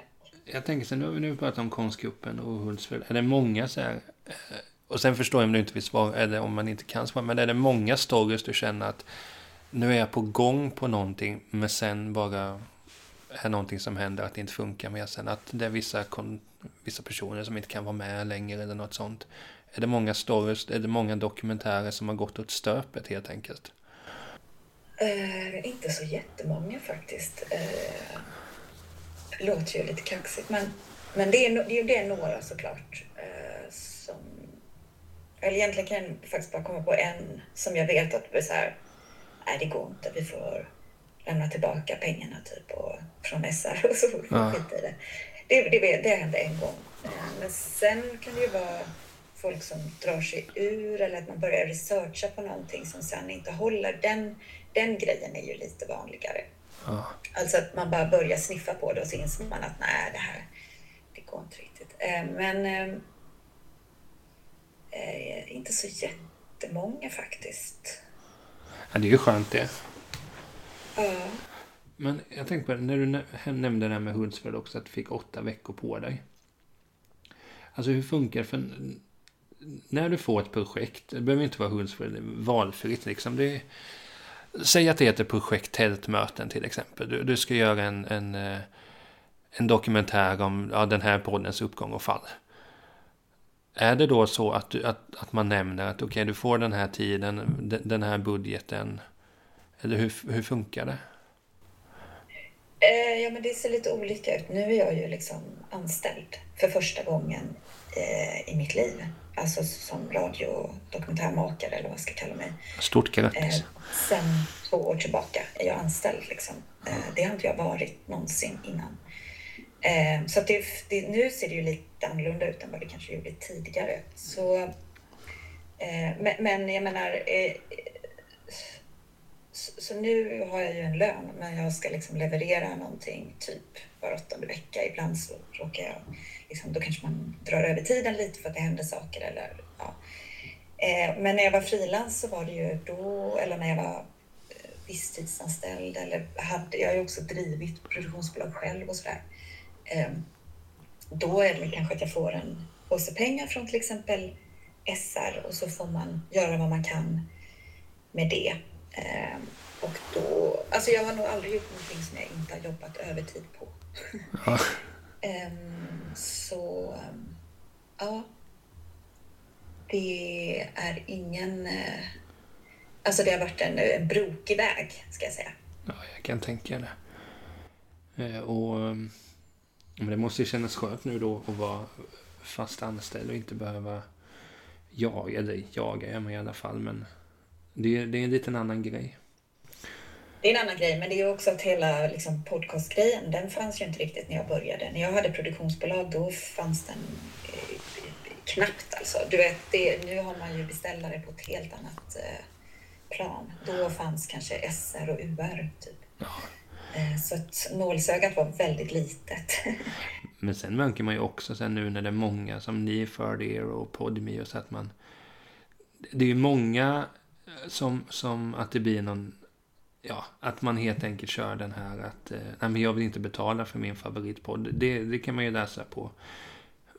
jag tänker så nu har vi nu pratat om konstgruppen och Hultsfred. Är det många så här... Eh, och sen förstår jag om du inte vill svara, eller om man inte kan svara, men är det många stories du känner att nu är jag på gång på någonting, men sen bara är någonting som händer att det inte funkar mer sen. Att det är vissa, vissa personer som inte kan vara med längre eller något sånt. Är det många stories, är det många dokumentärer som har gått åt stöpet helt enkelt? Uh, inte så jättemånga faktiskt. Uh, låter ju lite kaxigt, men, men det, är, det, är, det är några såklart. Uh, som, eller egentligen kan jag faktiskt bara komma på en som jag vet att det så här, nej det går inte, vi får lämna tillbaka pengarna typ och, från SR och så får vi ja. skita i det. Det, det, det hände en gång. Men sen kan det ju vara folk som drar sig ur eller att man börjar researcha på någonting som sen inte håller. Den, den grejen är ju lite vanligare. Ja. Alltså att man bara börjar sniffa på det och så inser man att nej, det här det går inte riktigt. Eh, men eh, eh, inte så jättemånga faktiskt. Ja, det är ju skönt det. Ja. Men jag tänkte på det, när du nämnde det här med Hultsfred också, att du fick åtta veckor på dig. Alltså hur funkar det? För när du får ett projekt, det behöver inte vara hundsfritt, valfritt liksom. Det, säg att det heter projekt Tältmöten till exempel. Du, du ska göra en, en, eh, en dokumentär om ja, den här poddens uppgång och fall. Är det då så att, du, att, att man nämner att okej, okay, du får den här tiden, den, den här budgeten, eller hur, hur funkar det? Eh, ja, men det ser lite olika ut. Nu är jag ju liksom anställd för första gången eh, i mitt liv. Alltså som radiodokumentärmakare eller vad jag ska kalla mig. Stort grattis. Eh, sen två år tillbaka är jag anställd. Liksom. Eh, det har inte jag varit någonsin innan. Eh, så det, det, nu ser det ju lite annorlunda ut än vad det kanske gjorde tidigare. Så, eh, men, men, jag menar, så, så, nu har jag ju en lön, men jag ska liksom leverera någonting typ var åttonde vecka. Ibland så råkar jag, liksom, då kanske man drar över tiden lite för att det händer saker. Eller, ja. Eh, men när jag var frilans så var det ju då, eller när jag var eh, visstidsanställd eller hade, jag har ju också drivit produktionsbolag själv och sådär. Eh, då är det väl kanske att jag får en påse pengar från till exempel SR och så får man göra vad man kan med det. Eh, och då, alltså jag har nog aldrig gjort någonting som jag inte har jobbat övertid på. Ja. um, så, ja. Det är ingen... Uh, alltså det har varit en, en brokig väg, ska jag säga. Ja, jag kan tänka det. Eh, och um, men det måste ju kännas skönt nu då att vara fast anställd och inte behöva jaga, eller jaga är man i alla fall, men det, det är en liten annan grej. Det är en annan grej, men det är också att hela liksom, podcastgrejen, den fanns ju inte riktigt när jag började. När jag hade produktionsbolag, då fanns den eh, knappt alltså. Du vet, det, nu har man ju beställare på ett helt annat eh, plan. Då fanns kanske SR och UR, typ. Ja. Eh, så att nålsögat var väldigt litet. Men sen märker man ju också sen nu när det är många som ni förde er och Podme och så att man... Det är ju många som, som att det blir någon ja, att man helt enkelt kör den här att eh, nej, men jag vill inte betala för min favoritpodd. Det, det kan man ju läsa på,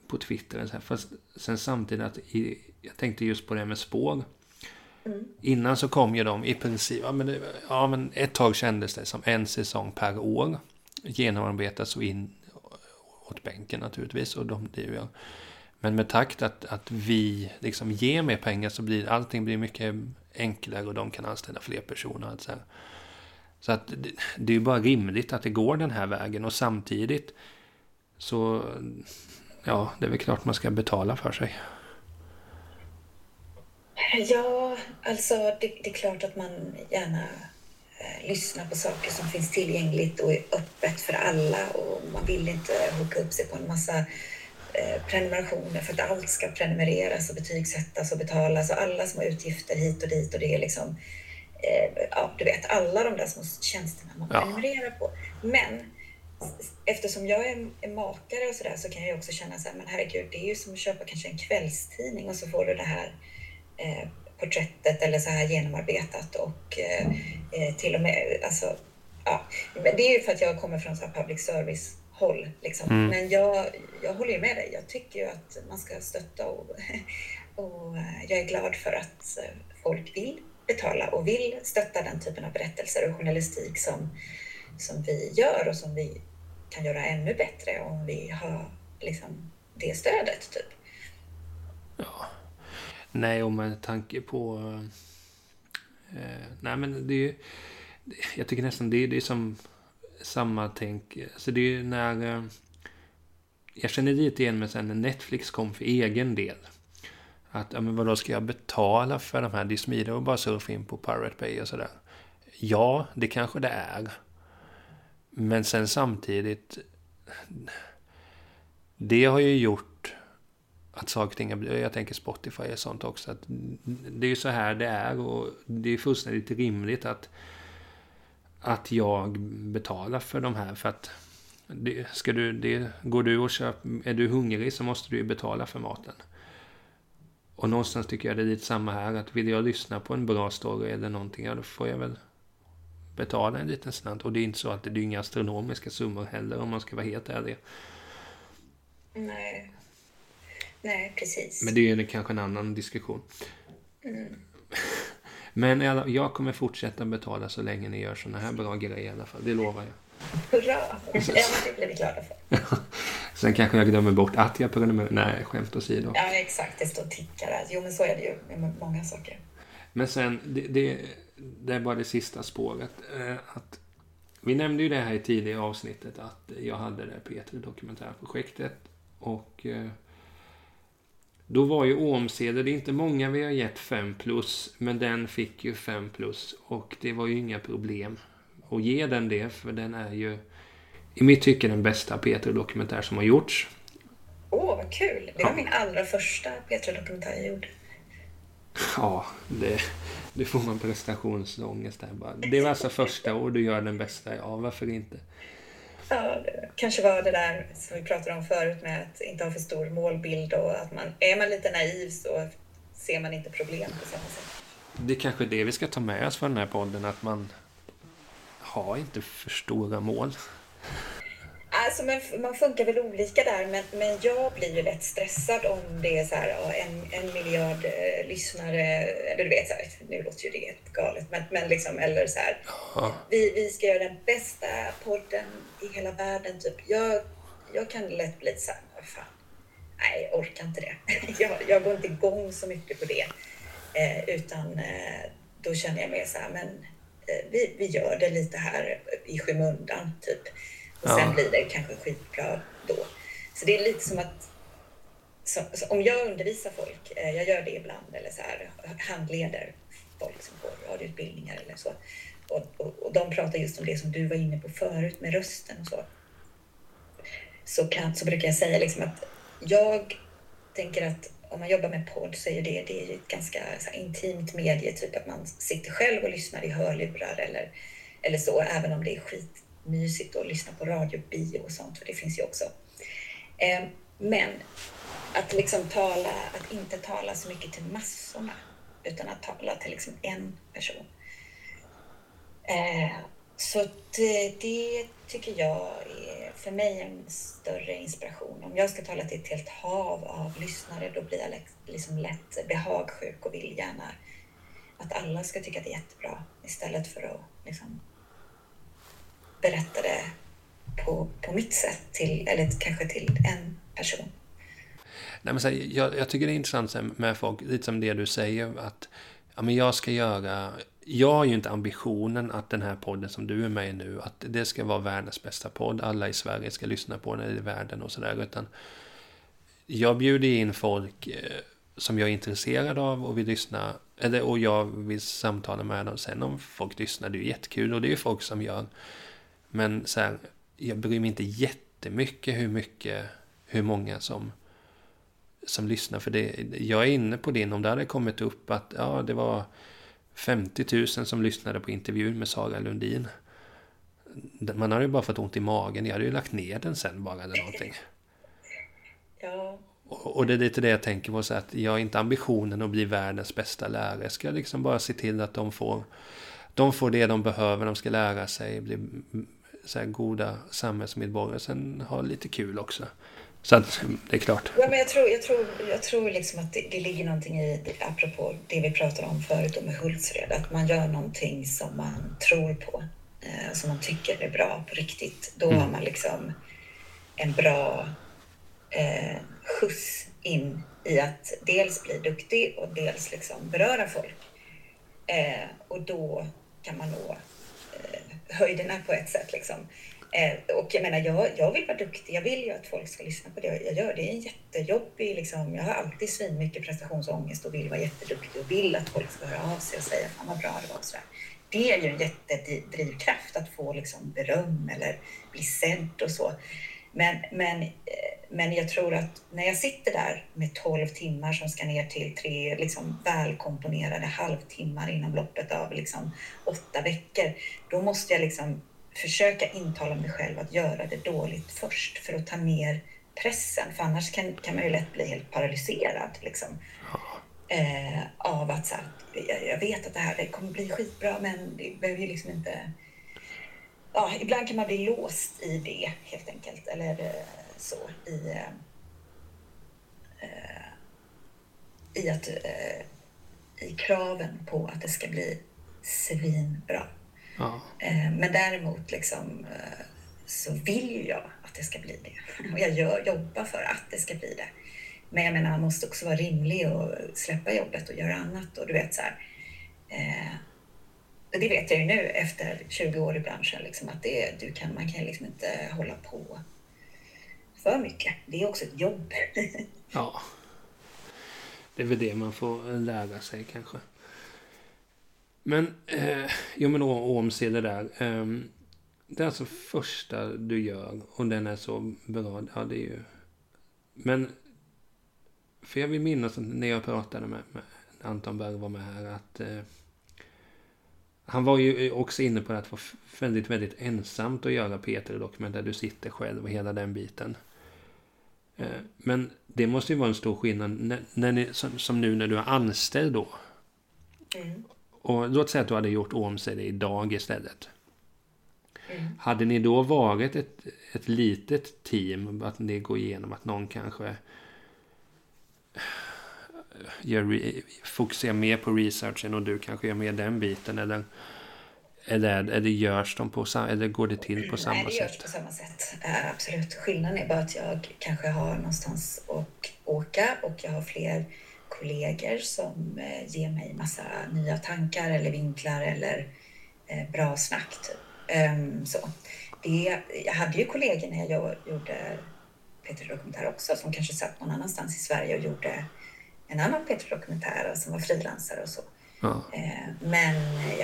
på Twitter. Så här. Fast sen samtidigt att i, jag tänkte just på det med spår. Mm. Innan så kom ju de i princip, ja men, det, ja men ett tag kändes det som en säsong per år. Genomarbetas och in åt bänken naturligtvis. Och de, det gör. Men med takt att, att vi liksom ger mer pengar så blir allting blir mycket enklare och de kan anställa fler personer. Så, så att det, det är bara rimligt att det går den här vägen och samtidigt så ja, det är väl klart man ska betala för sig. Ja, alltså det, det är klart att man gärna eh, lyssnar på saker som finns tillgängligt och är öppet för alla och man vill inte hooka upp sig på en massa prenumerationer för att allt ska prenumereras och betygsättas och betalas och alla små utgifter hit och dit och det är liksom, eh, ja du vet, alla de där små tjänsterna man ja. prenumererar på. Men eftersom jag är, makare och sådär så kan jag också känna så här, men herregud, det är ju som att köpa kanske en kvällstidning och så får du det här eh, porträttet eller så här genomarbetat och eh, eh till och med, alltså, ja, men det är ju för att jag kommer från så public service håll. Liksom. Mm. Men jag, jag håller ju med dig. Jag tycker ju att man ska stötta och, och eh, jag är glad för att eh, folk vill betala och vill stötta den typen av berättelser och journalistik som, som vi gör och som vi kan göra ännu bättre om vi har liksom, det stödet. Typ. Ja. Nej, och med tanke på... Eh, nej, men det är Jag tycker nästan det, det är som samma tänk. Alltså det är när... Eh, jag känner lite igen mig sen när Netflix kom för egen del. Att, ja men vadå, ska jag betala för de här? Det är smidigare att bara surfa in på Pirate Bay och sådär. Ja, det kanske det är. Men sen samtidigt... Det har ju gjort att saker och ting Jag tänker Spotify och sånt också. Att det är ju så här det är och det är fullständigt rimligt att att jag betalar för de här. För att det, ska du, det, går du och köper, är du hungrig så måste du ju betala för maten. Och någonstans tycker jag det är lite samma här. Att vill jag lyssna på en bra story eller någonting, ja då får jag väl betala en liten slant. Och det är inte så att det är inga astronomiska summor heller om man ska vara helt ärlig. Nej. Nej, precis. Men det är ju kanske en annan diskussion. Mm. Men jag kommer fortsätta betala så länge ni gör såna här bra grejer i alla fall. Det lovar jag. Hurra! Ja, det blir vi glada för. Sen kanske jag glömmer bort att jag prenumererar. Nej, skämt åsido. Ja, exakt. Det står tickar där. Jo, men så är det ju med många saker. Men sen, det, det, det är bara det sista spåret. Eh, att vi nämnde ju det här i tidigare avsnittet att jag hade det P3 Dokumentärprojektet. Och eh, då var ju Ormsede, det är inte många vi har gett 5 plus, men den fick ju 5 plus. Och det var ju inga problem att ge den det, för den är ju i mitt tycke den bästa P3 Dokumentär som har gjorts. Åh, oh, vad kul! Det var ja. min allra första P3 Dokumentär jag gjorde. Ja, det, det får man prestationsångest där bara. Det var alltså första och du gör den bästa. Ja, varför inte? Ja, det kanske var det där som vi pratade om förut med att inte ha för stor målbild och att man, är man lite naiv så ser man inte problem på samma sätt. Det är kanske det vi ska ta med oss från den här podden, att man har inte för stora mål. Alltså, men man funkar väl olika där, men, men jag blir ju lätt stressad om det är så här, en, en miljard eh, lyssnare, eller du vet, så här, nu låter ju det helt galet, men, men liksom, eller så här, vi, vi ska göra den bästa podden i hela världen, typ. Jag, jag kan lätt bli så här, vad fan, nej, jag orkar inte det. jag, jag går inte igång så mycket på det, eh, utan eh, då känner jag mer så här, men eh, vi, vi gör det lite här i skymundan, typ. Och sen ja. blir det kanske skitbra då. Så det är lite som att så, så om jag undervisar folk, eh, jag gör det ibland, eller så här, handleder folk som går radioutbildningar eller så. Och, och, och, de pratar just om det som du var inne på förut med rösten och så. Så, kan, så brukar jag säga liksom att jag tänker att om man jobbar med podd så är det, det är ett ganska så intimt medie, typ att man sitter själv och lyssnar i hörlurar eller, eller så, även om det är skit mysigt att lyssna på radio, bio och sånt, för det finns ju också. Eh, men att liksom tala, att inte tala så mycket till massorna, utan att tala till liksom en person. Eh, så det, det, tycker jag är för mig en större inspiration. Om jag ska tala till ett helt hav av lyssnare, då blir jag liksom lätt behagsjuk och vill gärna att alla ska tycka att det är jättebra istället för att liksom berätta det på, på mitt sätt, till, eller kanske till en person. Nej, men så här, jag, jag, tycker det är intressant med folk, lite som det du säger, att ja, men jag ska göra... Jag har ju inte ambitionen att den här podden som du är med i nu, att det ska vara världens bästa podd. Alla i Sverige ska lyssna på den i världen och sådär. Utan jag bjuder in folk eh, som jag är intresserad av och vill lyssna, eller, och jag vill samtala med dem. Sen om folk lyssnar, det är ju jättekul och det är ju folk som gör men så här, jag bryr mig inte jättemycket hur mycket, hur många som, som lyssnar. För det, jag är inne på det, om det hade kommit upp att ja, det var 50 000 som lyssnade på intervjun med Sara Lundin. Man hade ju bara fått ont i magen. Jag hade ju lagt ner den sen bara eller någonting. Ja. Och, det är lite det jag tänker på, så att jag har inte ambitionen att bli världens bästa lärare. Jag ska liksom bara se till att de får, de får det de behöver, de ska lära sig, bli så här goda samhällsmedborgare. Sen ha lite kul också. Så att, det är klart. Ja, men jag tror, jag tror, jag tror liksom att det, det ligger någonting i, apropå det vi pratade om förut med Hultsfred, att man gör någonting som man tror på, eh, som man tycker är bra på riktigt. Då mm. har man liksom en bra eh, skjuts in i att dels bli duktig och dels liksom beröra folk. Eh, och då kan man nå höjderna på ett sätt. Liksom. Eh, och jag menar, jag, jag vill vara duktig. Jag vill ju att folk ska lyssna på det jag gör. Det är en jättejobbig, liksom, jag har alltid svinmycket prestationsångest och vill vara jätteduktig och vill att folk ska höra av sig och säga fan vad bra det var. Så Det är ju en jättedrivkraft att få liksom, beröm eller bli sedd och så. Men, men, eh, men jag tror att när jag sitter där med 12 timmar som ska ner till tre liksom, välkomponerade halvtimmar inom loppet av liksom, åtta veckor, då måste jag liksom försöka intala mig själv att göra det dåligt först för att ta ner pressen. För annars kan, kan man ju lätt bli helt paralyserad liksom, eh, av att så här, jag, jag, vet att det här det kommer bli skitbra men det behöver ju liksom inte ja, ibland kan man bli låst i det helt enkelt. Eller eh, så i, eh, eh, i, att, i kraven på att det ska bli svinbra. Ja. Men däremot liksom, så vill jag att det ska bli det. Och jag gör, jobbar för att det ska bli det. Men jag menar, man måste också vara rimlig och släppa jobbet och göra annat. Och du vet så här, och det vet jag ju nu efter 20 år i branschen, liksom, att det, du kan, man kan liksom inte hålla på för mycket. Det är också ett jobb. ja. Det är väl det man får lära sig kanske. Men, eh, jo men OMC det där. Eh, det är alltså första du gör och den är så bra. Ja, det är ju... Men, för jag vill minnas när jag pratade med, med Anton Berg var med här att eh, han var ju också inne på att det var väldigt, väldigt ensamt att göra Peter-dokument där du sitter själv och hela den biten. Eh, men det måste ju vara en stor skillnad när, när ni, som, som, nu när du är anställd då. Mm. Och låt säga att du hade gjort om sig idag istället. Mm. Hade ni då varit ett, ett litet team, att ni går igenom att någon kanske gör, fokuserar mer på researchen och du kanske gör mer den biten? Eller, eller, eller görs de på eller går det till på samma sätt? Nej, det görs på samma sätt. Uh, absolut. Skillnaden är bara att jag kanske har någonstans att åka och jag har fler kollegor som uh, ger mig massa nya tankar eller vinklar eller uh, bra snack. Typ. Um, så. Det, jag hade ju kollegor när jag gjorde Peter Dokumentär också som kanske satt någon annanstans i Sverige och gjorde en annan Peter-dokumentär som var frilansare och så. Ja. Eh, men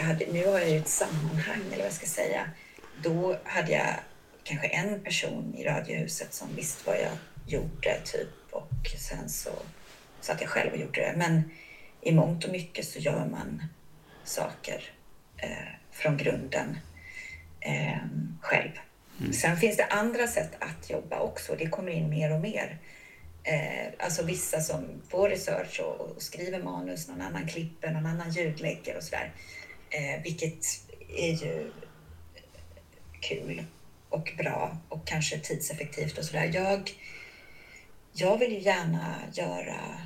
hade, nu har jag ju ett sammanhang, eller vad jag ska säga. Då hade jag kanske en person i Radiohuset som visste vad jag gjorde, typ. Och sen så satt jag själv och gjorde det. Men i mångt och mycket så gör man saker eh, från grunden eh, själv. Mm. Sen finns det andra sätt att jobba också. Det kommer in mer och mer. Eh, alltså vissa som får research och, och, skriver manus, någon annan klipper, någon annan ljudlägger och sådär. Eh, vilket är ju kul och bra och kanske tidseffektivt och sådär. Jag, jag vill ju gärna göra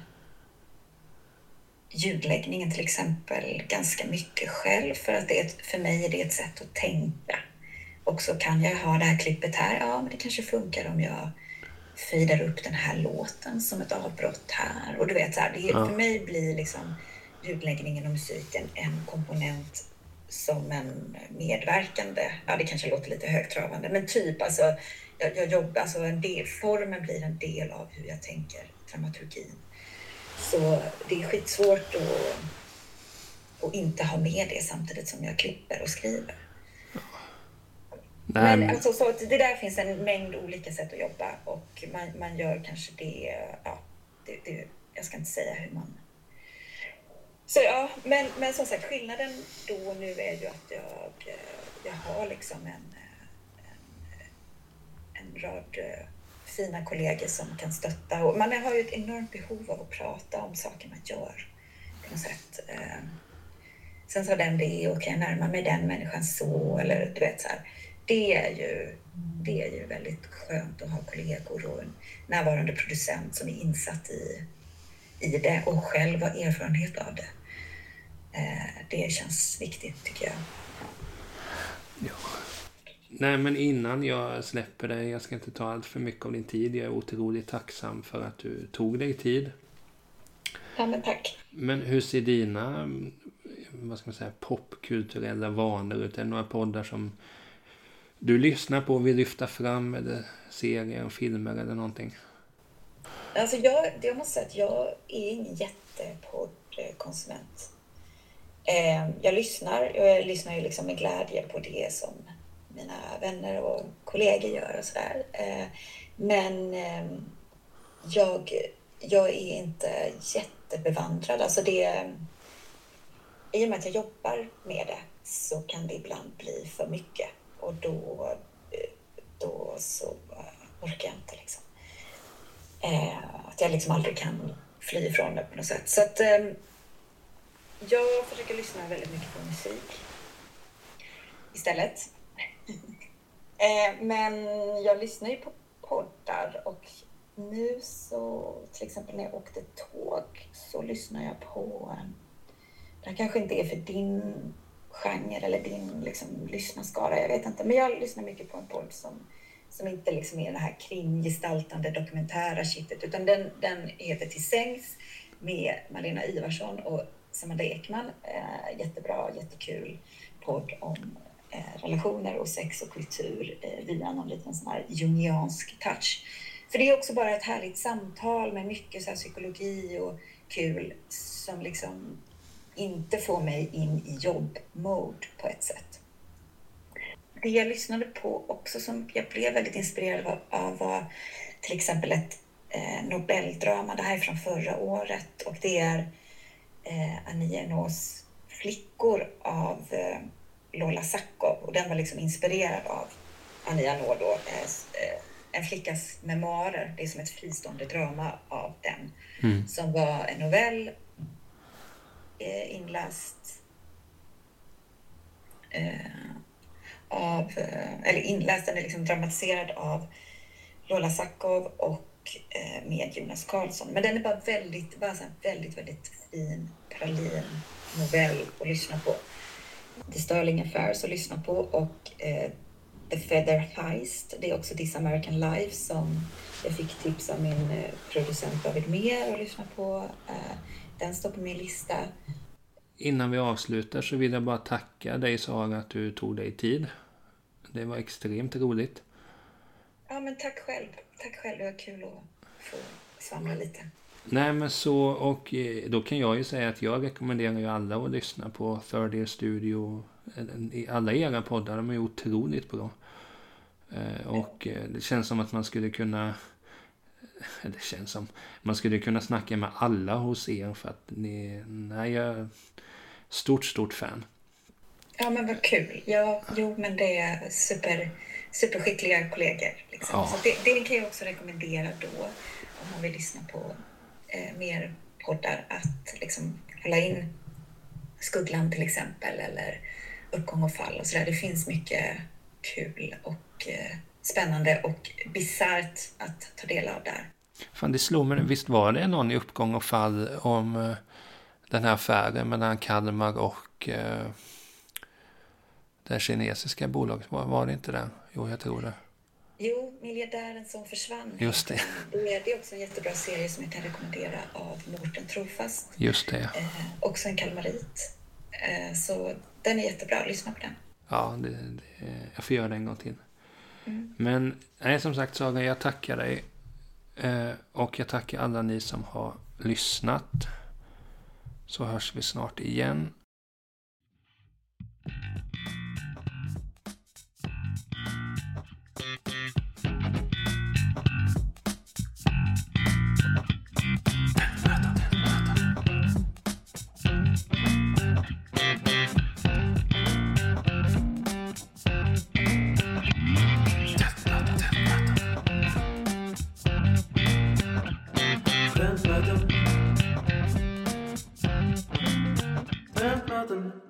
ljudläggningen till exempel ganska mycket själv för att det är för mig är det ett sätt att tänka. Och så kan jag ha det här klippet här, ja men det kanske funkar om jag fejdar upp den här låten som ett avbrott här. Och du vet, så här, det, ja. för mig blir liksom ljudläggningen och musiken en komponent som en medverkande. Ja, det kanske låter lite högtravande, men typ alltså, jag, jag jobbar, alltså en del, formen blir en del av hur jag tänker dramaturgin. Så det är skitsvårt att, att inte ha med det samtidigt som jag klipper och skriver. Men, men alltså, så det där finns en mängd olika sätt att jobba och man, man gör kanske det, ja, det, det, jag ska inte säga hur man... Så ja, men, men som sagt skillnaden då och nu är ju att jag, jag har liksom en, en, en rad fina kollegor som kan stötta och man har ju ett enormt behov av att prata om saker man gör på något sätt. Ehm, sen sa den det och kan jag närma mig den människan så eller du vet så här det är ju, det är ju väldigt skönt att ha kollegor och en närvarande producent som är insatt i, i det och själv har erfarenhet av det. Eh, det känns viktigt tycker jag. Ja. Nej, men innan jag släpper dig, jag ska inte ta allt för mycket av din tid. Jag är otroligt tacksam för att du tog dig tid. Ja, men tack. Men hur ser dina vad ska man säga, popkulturella vanor ut? Är det några poddar som du lyssnar på och vill lyfta fram eller serier, filmer eller någonting? Alltså jag, jag måste säga att jag är ingen jättepoddkonsument. Eh, jag lyssnar, jag lyssnar ju liksom med glädje på det som mina vänner och kollegor gör och sådär. Eh, men eh, jag, jag är inte jättebevandrad. Alltså det, I och med att jag jobbar med det så kan det ibland bli för mycket och då, då så orkar jag inte liksom. Eh, att jag liksom aldrig kan fly ifrån det på något sätt. Så att eh, jag försöker lyssna väldigt mycket på musik istället. eh, men jag lyssnar ju på poddar och nu så till exempel när jag åkte tåg så lyssnar jag på eh, det här kanske inte är för din genre eller din liksom, lyssnarskara. Jag vet inte, men jag lyssnar mycket på en podd som, som inte liksom är det här kringgestaltande dokumentära kittet, utan den, den heter Till sängs med Malena Ivarsson och Samanda Ekman. Eh, jättebra, jättekul podd om eh, relationer och sex och kultur eh, via någon liten sån här jungiansk touch. För det är också bara ett härligt samtal med mycket så psykologi och kul som liksom inte får mig in i jobbmode på ett sätt. Det jag lyssnade på också som jag blev väldigt inspirerad av var till exempel ett eh, Nobeldrama. Det här är från förra året och det är eh, Ania Ernaux Flickor av eh, Lola Sakov och den var liksom inspirerad av Ania Ernaux då. Eh, en flickas memoarer. Det är som ett fristående drama av den mm. som var en novell eh, inläst eh, av, eh, eller inläst, den är liksom dramatiserad av Lola Sakov och eh, med Jonas Karlsson. Men den är bara väldigt, bara så väldigt, väldigt fin pralin novell att lyssna på. The Sterling Affairs att lyssna på och eh, The Feather Heist. Det är också This American Life som jag fick tips av min eh, producent David Mer att lyssna på. Eh, den står på min lista. Innan vi avslutar så vill jag bara tacka dig Sara att du tog dig tid. Det var extremt roligt. Ja, men tack själv. Tack själv. Det var kul att få svamla lite. Nej, men så och eh, då kan jag ju säga att jag rekommenderar ju alla att lyssna på Third Year Studio. Alla era poddar, de är otroligt bra. Eh, och eh, det känns som att man skulle kunna det känns som man skulle kunna snacka med alla hos er för att ni, nej, jag är stort, stort fan. Ja, men vad kul. Ja, jo, men det är super, superskickliga kollegor. Liksom. Ja. Så det, det, kan jag också rekommendera då, om man vill lyssna på eh, mer poddar, att liksom hålla in Skuggland till exempel, eller Uppgång och fall och sådär. Det finns mycket kul och eh, spännande och bisarrt att ta del av där. Fan, det slår mig, visst var det någon i Uppgång och fall om eh, den här affären mellan Kalmar och eh, det kinesiska bolaget. Var, var det inte det? Jo, jag tror det. Jo, Miljardären som försvann. Just det. Det är, också en jättebra serie som jag kan rekommendera av Mårten Trofast. Just det. Eh, också en kalmarit. Eh, så den är jättebra, lyssna på den. Ja, det, det, jag får göra det en gång till. Mm. Men nej, som sagt Saga, jag tackar dig. Eh, och jag tackar alla ni som har lyssnat. Så hörs vi snart igen. Nothing.